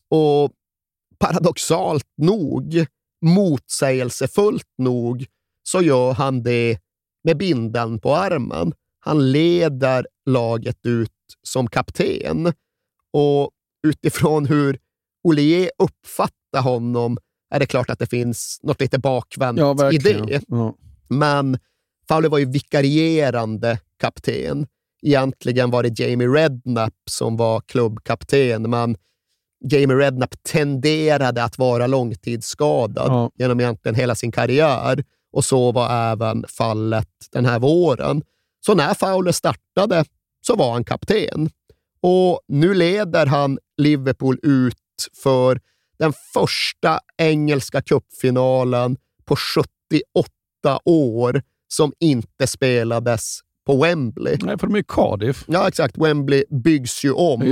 Och paradoxalt nog, motsägelsefullt nog, så gör han det med bindeln på armen. Han leder laget ut som kapten och utifrån hur Olier uppfattar honom är det klart att det finns något lite bakvänt Ja, i det. Ja. Men Fowler var ju vikarierande kapten. Egentligen var det Jamie Redknapp som var klubbkapten, men Jamie Redknapp tenderade att vara långtidsskadad Ja. genom egentligen hela sin karriär och så var även fallet den här våren. Så när Fowler startade så var han kapten och nu leder han Liverpool ut för den första engelska cupfinalen på 78 år som inte spelades på Wembley. Nej, för de är i Cardiff. Ja, exakt. Wembley byggs ju om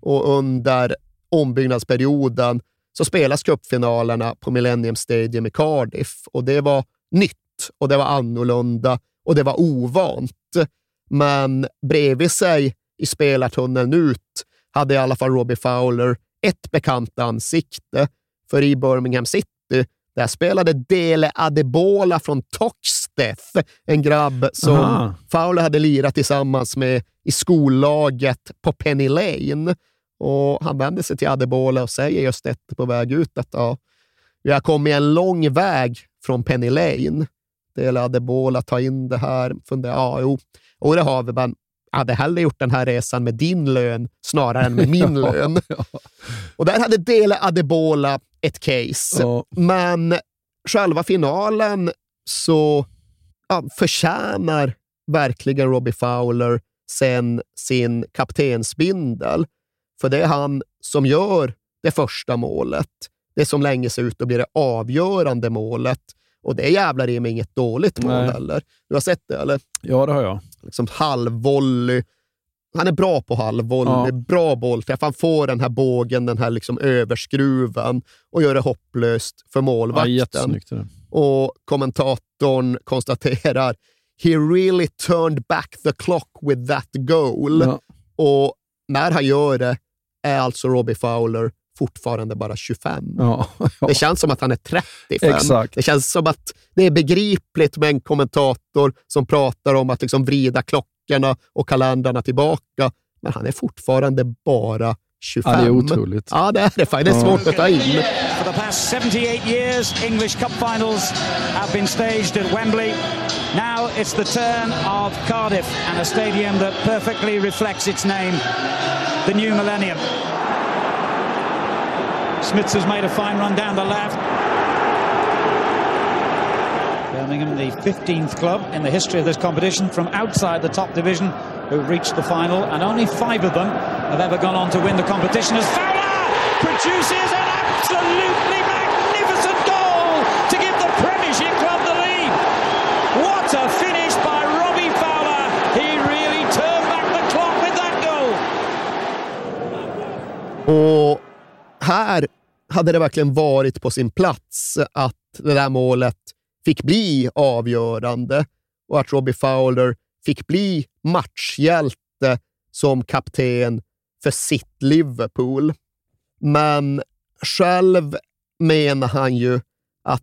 och under ombyggnadsperioden så spelas cupfinalerna på Millennium Stadium i Cardiff och det var nytt och det var annorlunda och det var ovant. Men bredvid sig i spelartunneln ut hade i alla fall Robbie Fowler ett bekant ansikte. För i Birmingham City, där spelade Dele Adebola från Toxteth, en grabb som Aha. Fowler hade lirat tillsammans med i skollaget på Penny Lane. Och han vänder sig till Adebola och säger just detta på väg ut att ja, vi har kommit en lång väg från Penny Lane. Dele Adebola tar in det här, funderar, ja, jo, och det har vi, men jag hade hellre gjort den här resan med din lön snarare än med min lön. Och där hade Dele Adebola ett case. Ja. Men själva finalen så ja, förtjänar verkligen Robbie Fowler sen sin kaptensbindel. För det är han som gör det första målet. Det som länge ser ut att bli det avgörande målet. Och det är jävlar i mig inget dåligt mål Nej. heller. Du har sett det, eller? Ja, det har jag. liksom halvvolley. Han är bra på halvvolley, Ja. bra bollträff. Han får den här bågen, den här liksom överskruven och gör det hopplöst för Ja, målvakten. det. och kommentatorn konstaterar “He really turned back the clock with that goal”. Ja. Och när han gör det är alltså Robbie Fowler fortfarande bara 25. Ja. Det känns som att han är 35. Exakt. Det känns som att det är begripligt med en kommentator som pratar om att liksom vrida klockorna och kalendrarna tillbaka. Men han är fortfarande bara 25. Ja, det är otroligt. Ja, det är det faktiskt. Det är svårt att ta in. For the past 78 years, English Cup finals have been staged at Wembley. Now it's the turn of Cardiff and a stadium that perfectly reflects its name, the new millennium. Smiths has made a fine run down the left. Birmingham, the 15th club in the history of this competition from outside the top division who reached the final, and only five of them have ever gone on to win the competition. As Fowler produces an absolutely Och här hade det verkligen varit på sin plats att det där målet fick bli avgörande och att Robbie Fowler fick bli matchhjälte som kapten för sitt Liverpool. Men själv menar han ju att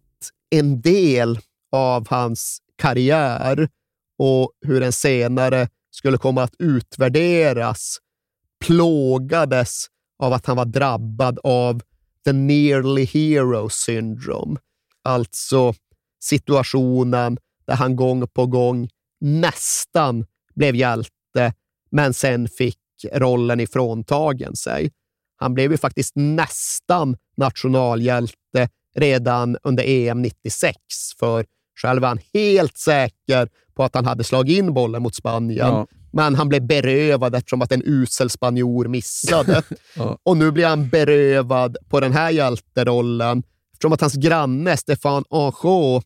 en del av hans karriär och hur den senare skulle komma att utvärderas plågades av att han var drabbad av the nearly hero syndrome. Alltså situationen där han gång på gång nästan blev hjälte, men sen fick rollen ifråntagen sig. Han blev ju faktiskt nästan nationalhjälte redan under EM 96 för Själv var han helt säker på att han hade slagit in bollen mot Spanien. Ja. Men han blev berövad eftersom att en usel spanjor missade. Ja. Och nu blir han berövad på den här hjälterollen eftersom att hans granne Stefan Anjou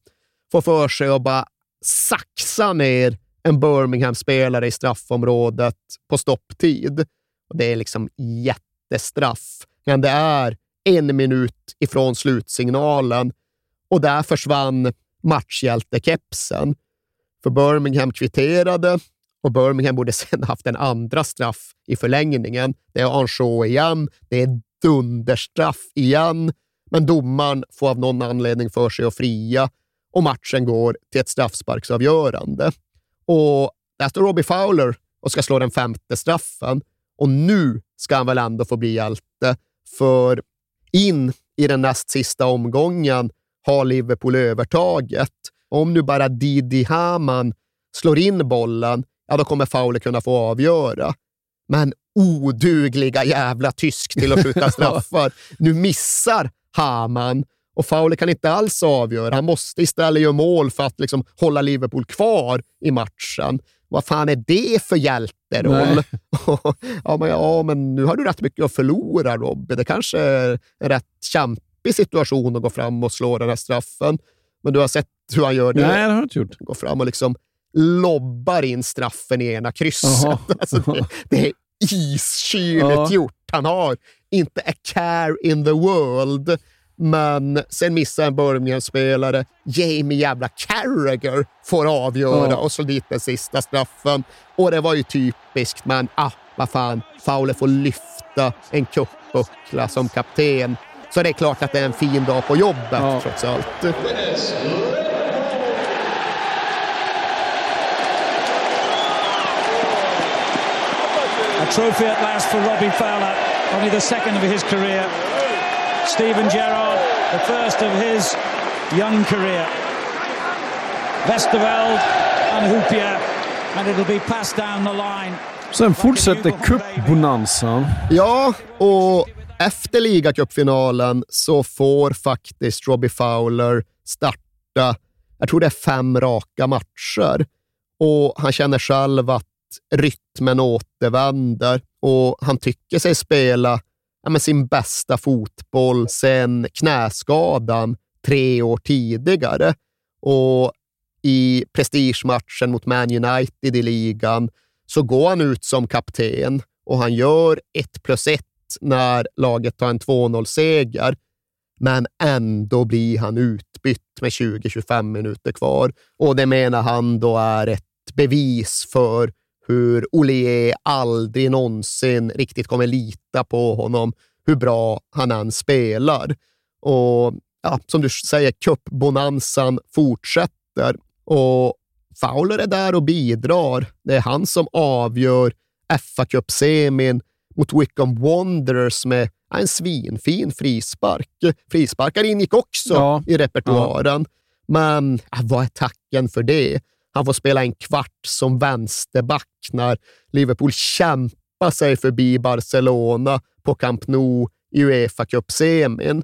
får för sig att bara saxa ner en Birmingham-spelare i straffområdet på stopptid. Och det är liksom jättestraff. Men det är en minut ifrån slutsignalen och där försvann matchhjältekepsen. För Birmingham kvitterade och Birmingham borde sedan haft en andra straff i förlängningen. Det är Anjou igen. Det är dunderstraff igen. Men domaren får av någon anledning för sig att fria och matchen går till ett straffsparksavgörande. Och där står Robbie Fowler och ska slå den femte straffen. Och nu ska han väl ändå få bli hjälte, för in i den näst sista omgången har Liverpool övertaget. Om nu bara Didi Hamann slår in bollen, ja då kommer Fowler kunna få avgöra. Men odugliga jävla tysk till att skjuta straffar. Nu missar Hamann och Fowler kan inte alls avgöra. Han måste istället göra mål för att liksom hålla Liverpool kvar i matchen. Vad fan är det för hjälteroll? ja, men, ja, men nu har du rätt mycket att förlora, Robby. Det kanske är en rätt kämpig situation att gå fram och slå den här straffen. Men du har sett hur han gör det? Nej, det har jag inte gjort. Går fram och liksom lobbar in straffen i ena krysset. Alltså det, det är iskyligt Ja. gjort. Han har inte a care in the world. Men sen missar en Birmingham-spelare. Jamie jävla Carragher får avgöra Ja. och slå dit den sista straffen. Och det var ju typiskt, men ah, vad fan. Fowler får lyfta en cupbuckla som kapten. Så det är klart att det är en fin dag på jobbet, trots allt. A trophy at last for Robbie Fowler, only the second of his career. Stephen Gerrard, the first of his young career. Westerveld and Hoopier, and it'll be passed down the line. Sen fortsätter cupbonanzan. Ja, och efter ligacupfinalen så får faktiskt Robbie Fowler starta, jag tror det är fem raka matcher. Och han känner själv att rytmen återvänder och han tycker sig spela ja, sin bästa fotboll sedan knäskadan tre år tidigare. Och i prestigematchen mot Man United i ligan så går han ut som kapten och han gör 1 plus 1 när laget tar en 2-0-seger. Men ändå blir han utbytt med 20-25 minuter kvar. Och det menar han då är ett bevis för hur Olier aldrig någonsin riktigt kommer lita på honom, hur bra han än spelar. Och ja, som du säger, cupbonanzan fortsätter och Fowler är där och bidrar. Det är han som avgör fa Cup-semin mot Wickham Wanderers med en svinfin frispark. Frisparkar ingick också Ja. i repertoaren. Men ja, vad är tacken för det? Han får spela en kvart som vänsterback när Liverpool kämpar sig förbi Barcelona på Camp Nou i Uefa Cup-semin.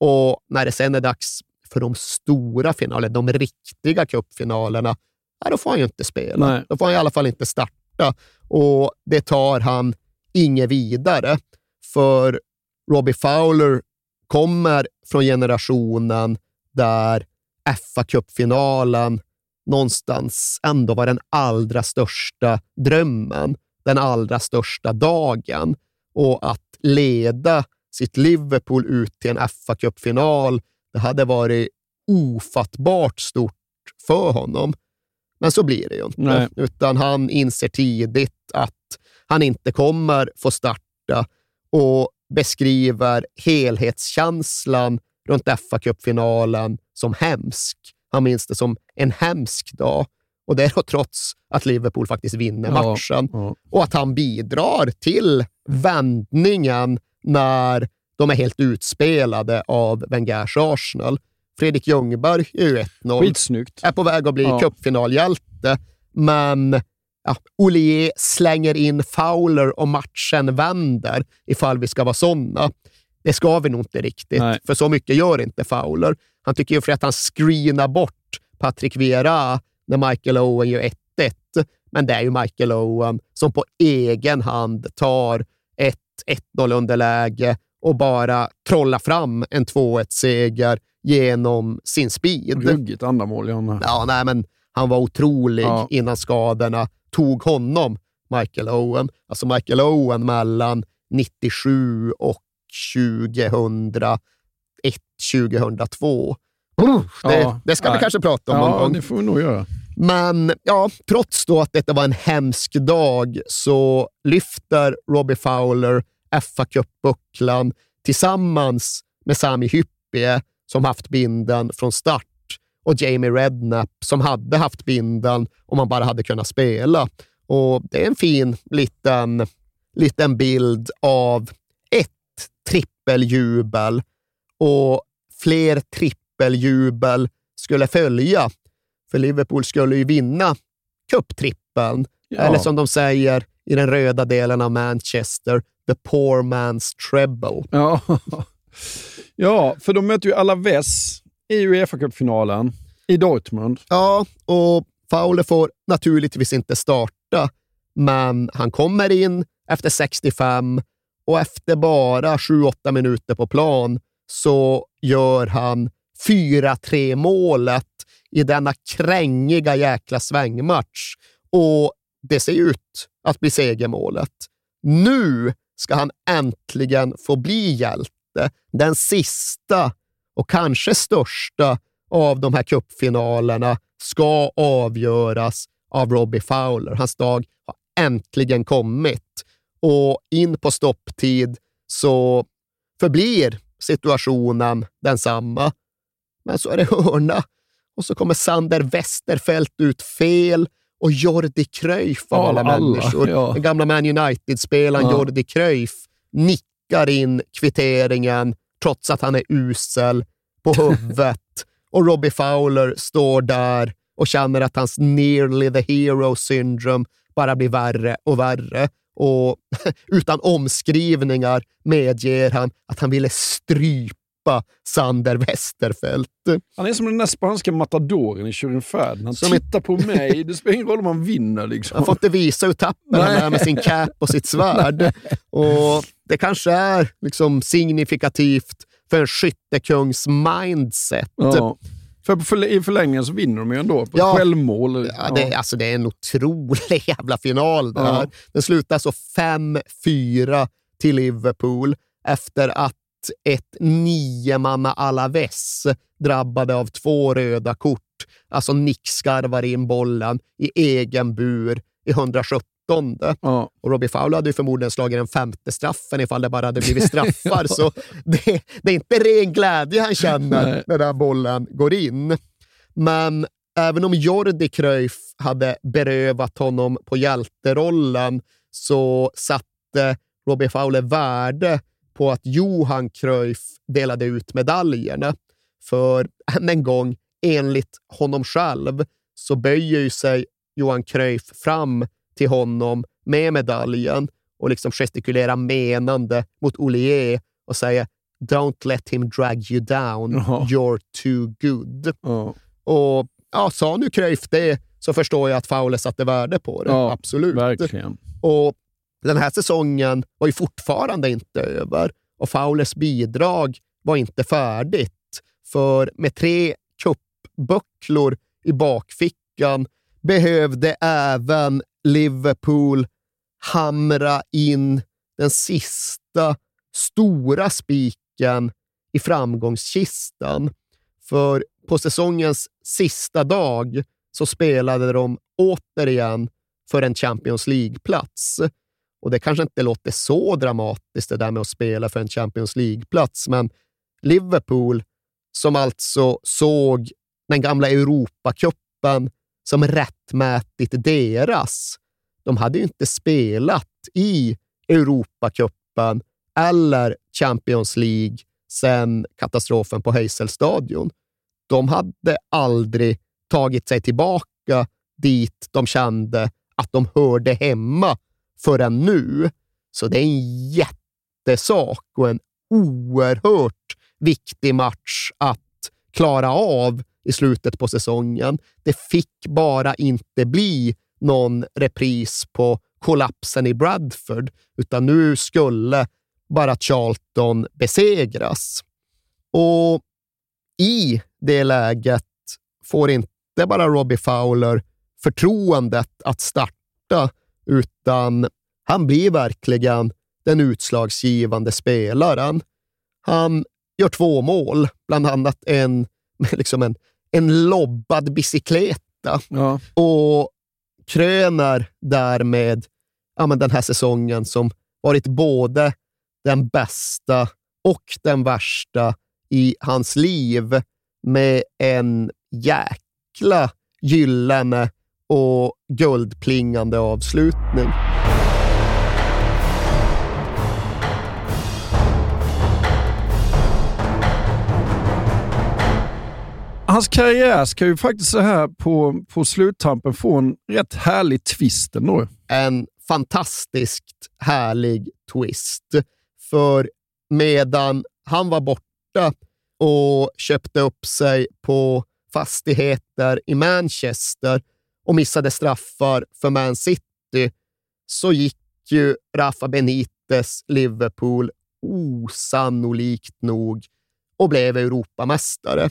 Och när det sen är dags för de stora finalerna, de riktiga cupfinalerna, då får han ju inte spela. Nej. Då får han i alla fall inte starta. Och det tar han inget vidare. För Robbie Fowler kommer från generationen där fa Cup-finalen någonstans ändå var den allra största drömmen, den allra största dagen. Och att leda sitt Liverpool ut till en fa Cup-final, det hade varit ofattbart stort för honom. Men så blir det ju inte, Nej. utan han inser tidigt att han inte kommer få starta och beskriver helhetskänslan runt fa Cup-finalen som hemsk. Han minns det som en hemsk dag. Och det är då trots att Liverpool faktiskt vinner Ja, matchen. ja. Och att han bidrar till vändningen när de är helt utspelade av Wengers Arsenal. Fredrik Ljungberg är ju 1-0. Skitsnyggt. Är på väg att bli Ja. cupfinalhjälte, men ja, Olier slänger in Fowler och matchen vänder, ifall vi ska vara sådana. Det ska vi nog inte riktigt, Nej. för så mycket gör inte Fowler. Han tycker ju för att han screenar bort Patrick Vieira när Michael Owen gör 1-1. Men det är ju Michael Owen som på egen hand tar ett 1-0 underläge och bara trollar fram en 2-1-seger genom sin speed. Ruggigt andamål i honom. Ja, nej, men han var otrolig Ja. innan skadorna tog honom, Michael Owen. Alltså Michael Owen mellan 97 och 2001, 2002. Uff, det, Ja, det ska vi nej. kanske prata om någon Ja, gång. det får vi nog göra. Men ja, trots då att detta var en hemsk dag så lyfter Robbie Fowler fa Cup-bucklan tillsammans med Sami Hyppie som haft binden från start och Jamie Redknapp som hade haft binden om man bara hade kunnat spela. Och Det är en fin liten, liten bild av ett trippeljubel och fler trippeljubel skulle följa. För Liverpool skulle ju vinna cuptrippeln. Ja. Eller som de säger i den röda delen av Manchester, the poor man's treble. Ja. ja, för de möter ju Alaves i Uefa Cup-finalen i Dortmund. Ja, och Fowler får naturligtvis inte starta, men han kommer in efter 65 och efter bara 7-8 minuter på plan så gör han 4-3 målet i denna krängiga jäkla svängmatch. Och det ser ut att bli segermålet. Nu ska han äntligen få bli hjälte. Den sista och kanske största av de här cupfinalerna ska avgöras av Robbie Fowler. Hans dag har äntligen kommit och in på stopptid så förblir situationen densamma. Men så är det hörna och så kommer Sander Westerfelt ut fel och Jordi Cruyff av alla, alla, människor, ja. den gamla Man United-spelaren Ja. Jordi Cruyff, nickar in kvitteringen trots att han är usel på huvudet. och Robbie Fowler står där och känner att hans nearly the hero syndrome bara blir värre och värre. Och utan omskrivningar medger han att han ville strypa Sander Westerfelt. Han är som den där spanska matadoren i Tjuren. Han Som tittar på mig. Det spelar ingen roll om man vinner. Liksom. Han får inte visa hur tapper han är med sin cap och sitt svärd. Och Det kanske är liksom signifikativt för en skyttekungs mindset. Ja. För förl- i förlängningen så vinner de ju ändå på Ja. självmål. Ja, det, alltså, det är en otrolig jävla final det Ja. Den slutar så 5-4 till Liverpool efter att ett niomanna Alaves drabbade av två röda kort. Alltså Nick skarvar in bollen i egen bur i 117. Ja. Och Robbie Fowler hade ju förmodligen slagit den femte straffen ifall det bara hade blivit straffar. Ja. Så det, det är inte ren glädje han känner när den bollen går in. Men även om Jordi Cruyff hade berövat honom på hjälterollen så satte Robbie Fowler värde på att Johan Cruyff delade ut medaljerna. För än en gång, enligt honom själv, så böjer sig Johan Cruyff fram till honom med medaljen och liksom gestikulerar menande mot Olier och säger “Don't let him drag you down, Ja. you're too good”. Ja. Och ja, sa nu Cruyff det så förstår jag att Fowler satte värde på det. Ja, Absolut. Verkligen. Och den här säsongen var ju fortfarande inte över och Fowlers bidrag var inte färdigt. För med tre cupbucklor i bakfickan behövde även Liverpool hamra in den sista stora spiken i framgångskistan. För på säsongens sista dag så spelade de återigen för en Champions League-plats. Och det kanske inte låter så dramatiskt det där med att spela för en Champions League-plats, men Liverpool, som alltså såg den gamla Europacupen som rättmätigt deras, de hade ju inte spelat i Europacupen eller Champions League sedan katastrofen på Heyselstadion. De hade aldrig tagit sig tillbaka dit de kände att de hörde hemma förrän nu. Så det är en jättesak och en oerhört viktig match att klara av i slutet på säsongen. Det fick bara inte bli någon repris på kollapsen i Bradford, utan nu skulle bara Charlton besegras. Och i det läget får inte bara Robbie Fowler förtroendet att starta, utan han blir verkligen den utslagsgivande spelaren. Han gör två mål, bland annat en, liksom en, en lobbad bicykleta Ja. och kröner därmed ja, men den här säsongen som varit både den bästa och den värsta i hans liv med en jäkla gyllene och guldplingande avslutning. Hans karriär ska ju faktiskt så här på, på sluttampen få en rätt härlig twist ändå. en fantastiskt härlig twist. För medan han var borta och köpte upp sig på fastigheter i Manchester och missade straffar för Man City, så gick ju Rafa Benites Liverpool osannolikt nog och blev Europamästare.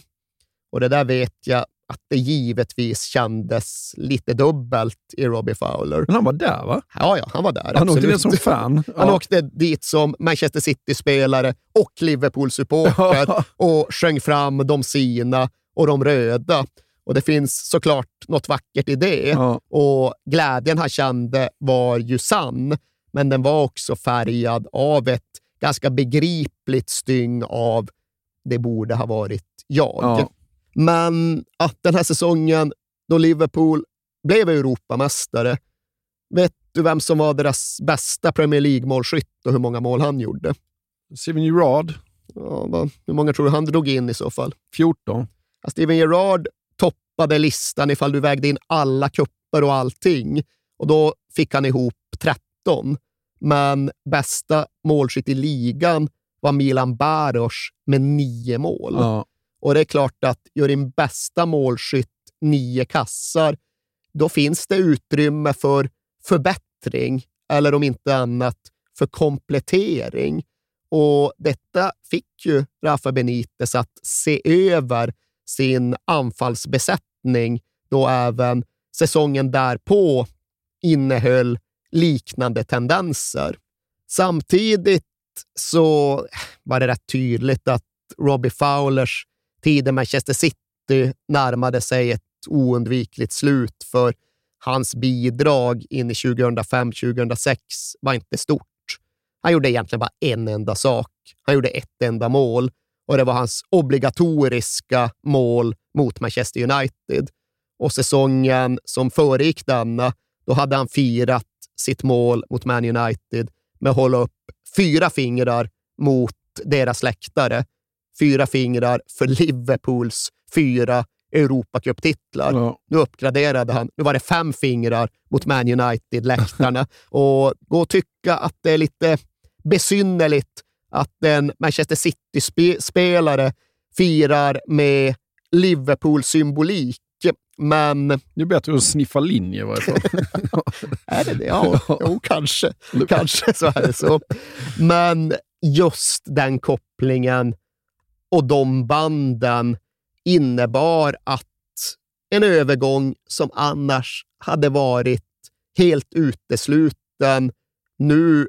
Och det där vet jag att det givetvis kändes lite dubbelt i Robbie Fowler. Men han var där va? Ja, ja, han var där. Han åkte absolut. dit som fan. Han Ja. åkte dit som Manchester City-spelare och Liverpool-supporter och sjöng fram de sina och de röda. Och det finns såklart något vackert i det. Ja. Och glädjen han kände var ju sann, men den var också färgad av ett ganska begripligt styng av det borde ha varit jag. Men att den här säsongen då Liverpool blev Europamästare, vet du vem som var deras bästa Premier League-målskytt och hur många mål han gjorde? Steven Gerrard, Ja, hur många tror du han drog in i så fall? 14. Ja, Steven Gerrard toppade listan ifall du vägde in alla kupper och allting. Och då fick han ihop 13. Men bästa målskytt i ligan var Milan Baros med nio mål. Ja. Och det är klart att gör din bästa målskytt nio kassar, då finns det utrymme för förbättring, eller om inte annat för komplettering. Och detta fick ju Rafa Benitez att se över sin anfallsbesättning då även säsongen därpå innehöll liknande tendenser. Samtidigt så var det rätt tydligt att Robbie Fowlers Tiden Manchester City närmade sig ett oundvikligt slut för hans bidrag in i 2005-2006 var inte stort. Han gjorde egentligen bara en enda sak. Han gjorde ett enda mål och det var hans obligatoriska mål mot Manchester United. Och säsongen som föregick denna, då hade han firat sitt mål mot Man United med att hålla upp fyra fingrar mot deras läktare. Fyra fingrar för Liverpools fyra Europacuptitlar. Ja. Nu uppgraderade han. Nu var det fem fingrar mot Man United-läktarna. och gå och tycka att det är lite besynnerligt att en Manchester City-spelare firar med Liverpool-symbolik. Men... Det är bättre att sniffa linje i varje fall. Är det det? Ja, jo, kanske. Kanske så är det så. Men just den kopplingen och de banden innebar att en övergång som annars hade varit helt utesluten nu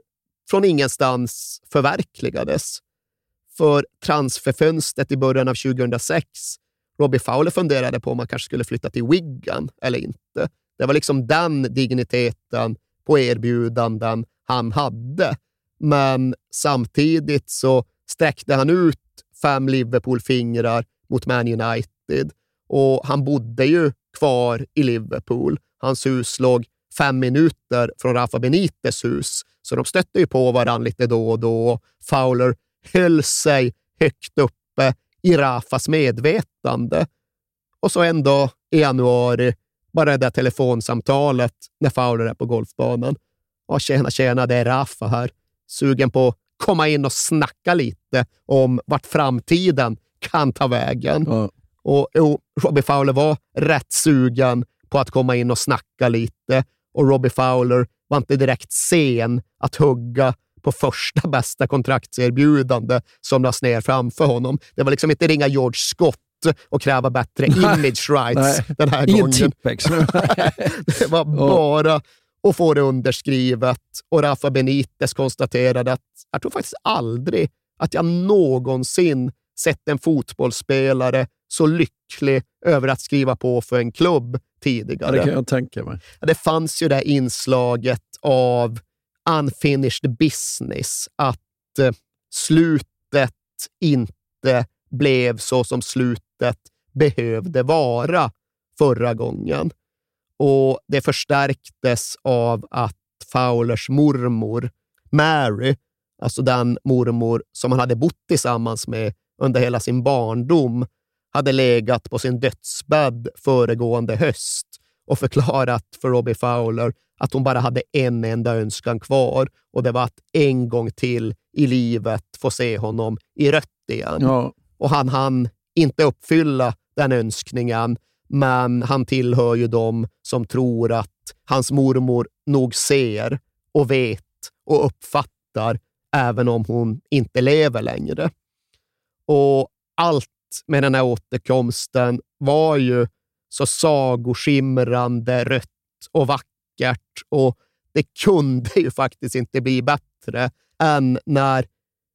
från ingenstans förverkligades. För transferfönstret i början av 2006, Robbie Fowler funderade på om man kanske skulle flytta till Wigan eller inte. Det var liksom den digniteten på erbjudanden han hade. Men samtidigt så sträckte han ut fem Liverpool-fingrar mot Man United och han bodde ju kvar i Liverpool. Hans hus låg fem minuter från Rafa Benites hus, så de stötte ju på varandra lite då och då. Fowler höll sig högt uppe i Rafas medvetande. Och så en dag i januari, bara det där telefonsamtalet när Fowler är på golfbanan. Ja, tjena, tjena, det är Rafa här. Sugen på komma in och snacka lite om vart framtiden kan ta vägen. Ja. Och jo, Robbie Fowler var rätt sugen på att komma in och snacka lite och Robbie Fowler var inte direkt sen att hugga på första bästa kontraktserbjudande som lades ner framför honom. Det var liksom inte ringa George Scott och kräva bättre image rights Nej. den här Ingen gången. Tippex nu. det var bara att få det underskrivet och Rafa Benitez konstaterade att jag tror faktiskt aldrig att jag någonsin sett en fotbollsspelare så lycklig över att skriva på för en klubb Ja, tidigare. det kan jag tänka mig. Det fanns ju det inslaget av unfinished business, att eh, slutet inte blev så som slutet behövde vara förra gången. Och Det förstärktes av att Fowlers mormor, Mary, alltså den mormor som han hade bott tillsammans med under hela sin barndom, hade legat på sin dödsbädd föregående höst och förklarat för Robbie Fowler att hon bara hade en enda önskan kvar och det var att en gång till i livet få se honom i rött igen. Ja. Och han hann inte uppfylla den önskningen, men han tillhör ju dem som tror att hans mormor nog ser och vet och uppfattar även om hon inte lever längre. Och allt med den här återkomsten var ju så sagoskimrande rött och vackert och det kunde ju faktiskt inte bli bättre än när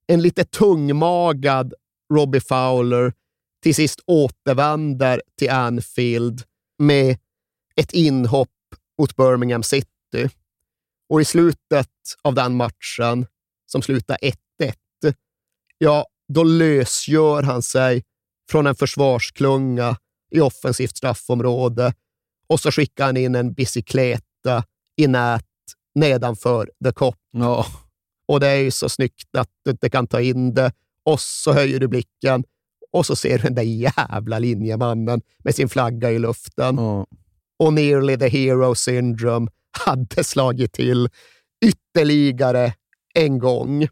en lite tungmagad Robbie Fowler till sist återvänder till Anfield med ett inhopp mot Birmingham City. Och i slutet av den matchen, som slutar 1-1, ja, då lösgör han sig från en försvarsklunga i offensivt straffområde och så skickar han in en bicykleta i nät nedanför the cop. Ja. Och det är ju så snyggt att du inte kan ta in det. Och så höjer du blicken och så ser du den där jävla linjemannen med sin flagga i luften. Och nearly the hero syndrome hade slagit till ytterligare en gång.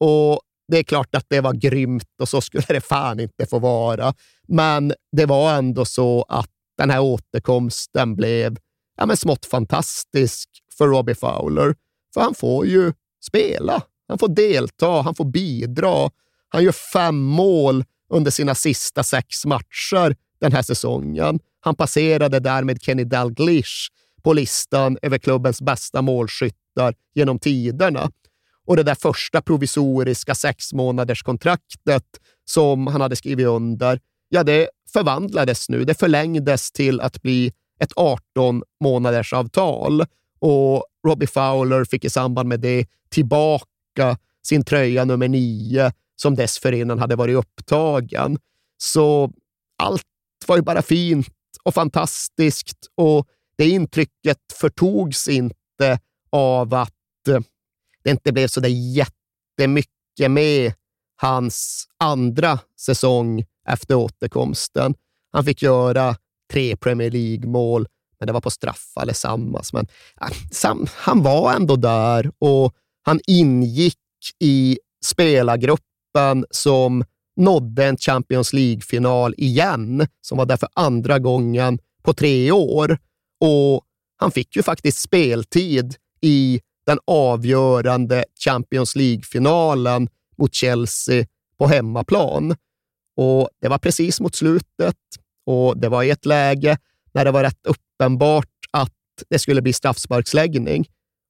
Och det är klart att det var grymt och så skulle det fan inte få vara. Men det var ändå så att den här återkomsten blev ja, men smått fantastisk för Robbie Fowler. För han får ju spela. Han får delta, han får bidra. Han gör fem mål under sina sista sex matcher den här säsongen. Han passerade därmed Kenny Dalglish på listan över klubbens bästa målskyttar genom tiderna. Och det där första provisoriska sex månaders kontraktet som han hade skrivit under, ja, det förvandlades nu. Det förlängdes till att bli ett 18 månaders avtal och Robbie Fowler fick i samband med det tillbaka sin tröja nummer nio som dessförinnan hade varit upptagen. Så allt var ju bara fint och fantastiskt och det intrycket förtogs inte av att eh, det inte blev så där jättemycket med hans andra säsong efter återkomsten. Han fick göra tre Premier League-mål, men det var på straff allesammans. Men eh, han var ändå där och han ingick i spelargruppen som nådde en Champions League-final igen, som var där för andra gången på tre år. Och han fick ju faktiskt speltid i den avgörande Champions League-finalen mot Chelsea på hemmaplan. Och Det var precis mot slutet och det var i ett läge när det var rätt uppenbart att det skulle bli straffsparksläggning.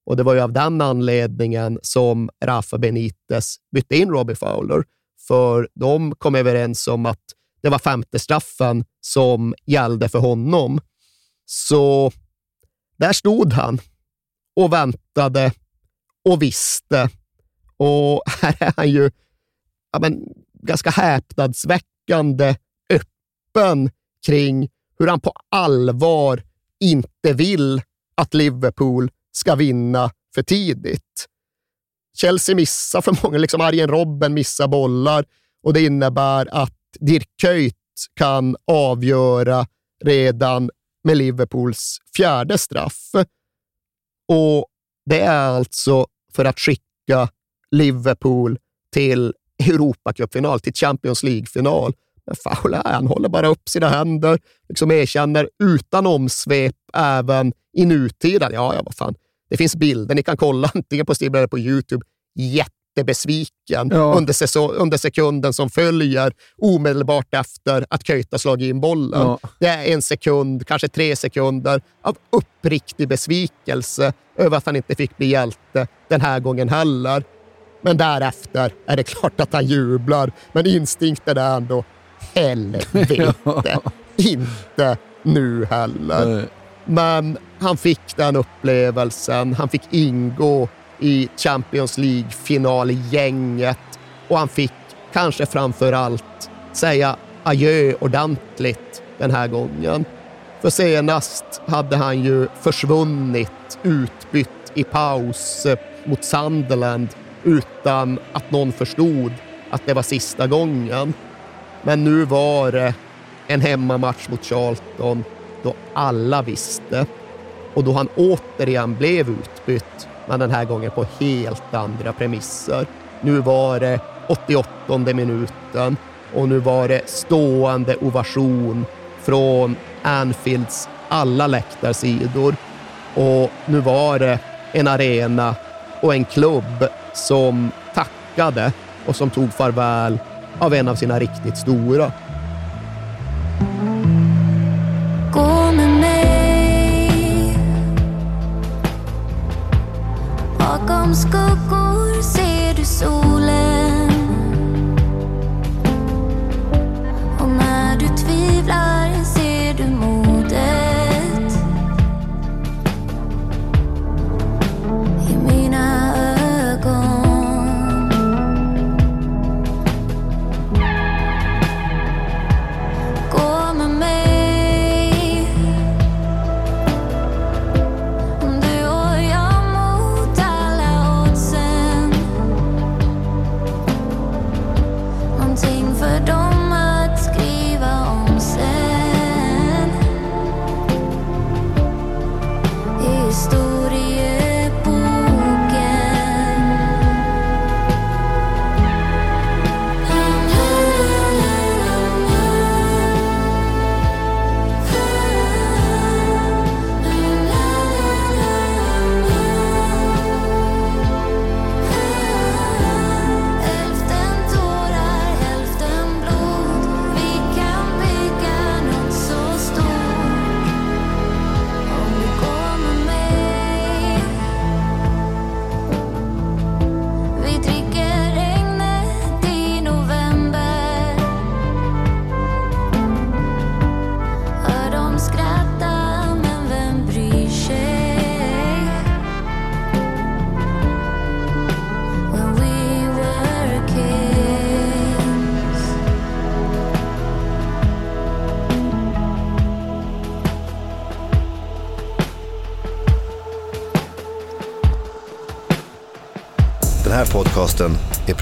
Och Det var ju av den anledningen som Rafa Benitez bytte in Robbie Fowler, för de kom överens om att det var femte straffen som gällde för honom. Så där stod han och väntade och visste. Och här är han ju ja, men, ganska häpnadsväckande öppen kring hur han på allvar inte vill att Liverpool ska vinna för tidigt. Chelsea missar för många, liksom Arjen Robben missar bollar och det innebär att Dirk Kuyt kan avgöra redan med Liverpools fjärde straff. Och Det är alltså för att skicka Liverpool till Europacupfinal, till Champions League-final. Men Fowler, han håller bara upp sina händer, liksom erkänner utan omsvep även i nutiden. Ja, ja, vad fan. Det finns bilder ni kan kolla antingen på Steve eller på YouTube. Jättebesviken ja. under, under sekunden som följer omedelbart efter att Köjta slagit in bollen. Ja. Det är en sekund, kanske tre sekunder av uppriktig besvikelse över att han inte fick bli hjälte den här gången heller. Men därefter är det klart att han jublar. Men instinkten är ändå helvete. Inte nu heller. Nej. Men han fick den upplevelsen. Han fick ingå i Champions League-finalgänget och han fick kanske framför allt säga adjö ordentligt den här gången. För senast hade han ju försvunnit, utbytt i paus mot Sunderland utan att någon förstod att det var sista gången. Men nu var det en hemmamatch mot Charlton då alla visste och då han återigen blev utbytt, men den här gången på helt andra premisser. Nu var det 88 minuten och nu var det stående ovation från Anfields alla läktarsidor. Och nu var det en arena och en klubb som tackade och som tog farväl av en av sina riktigt stora.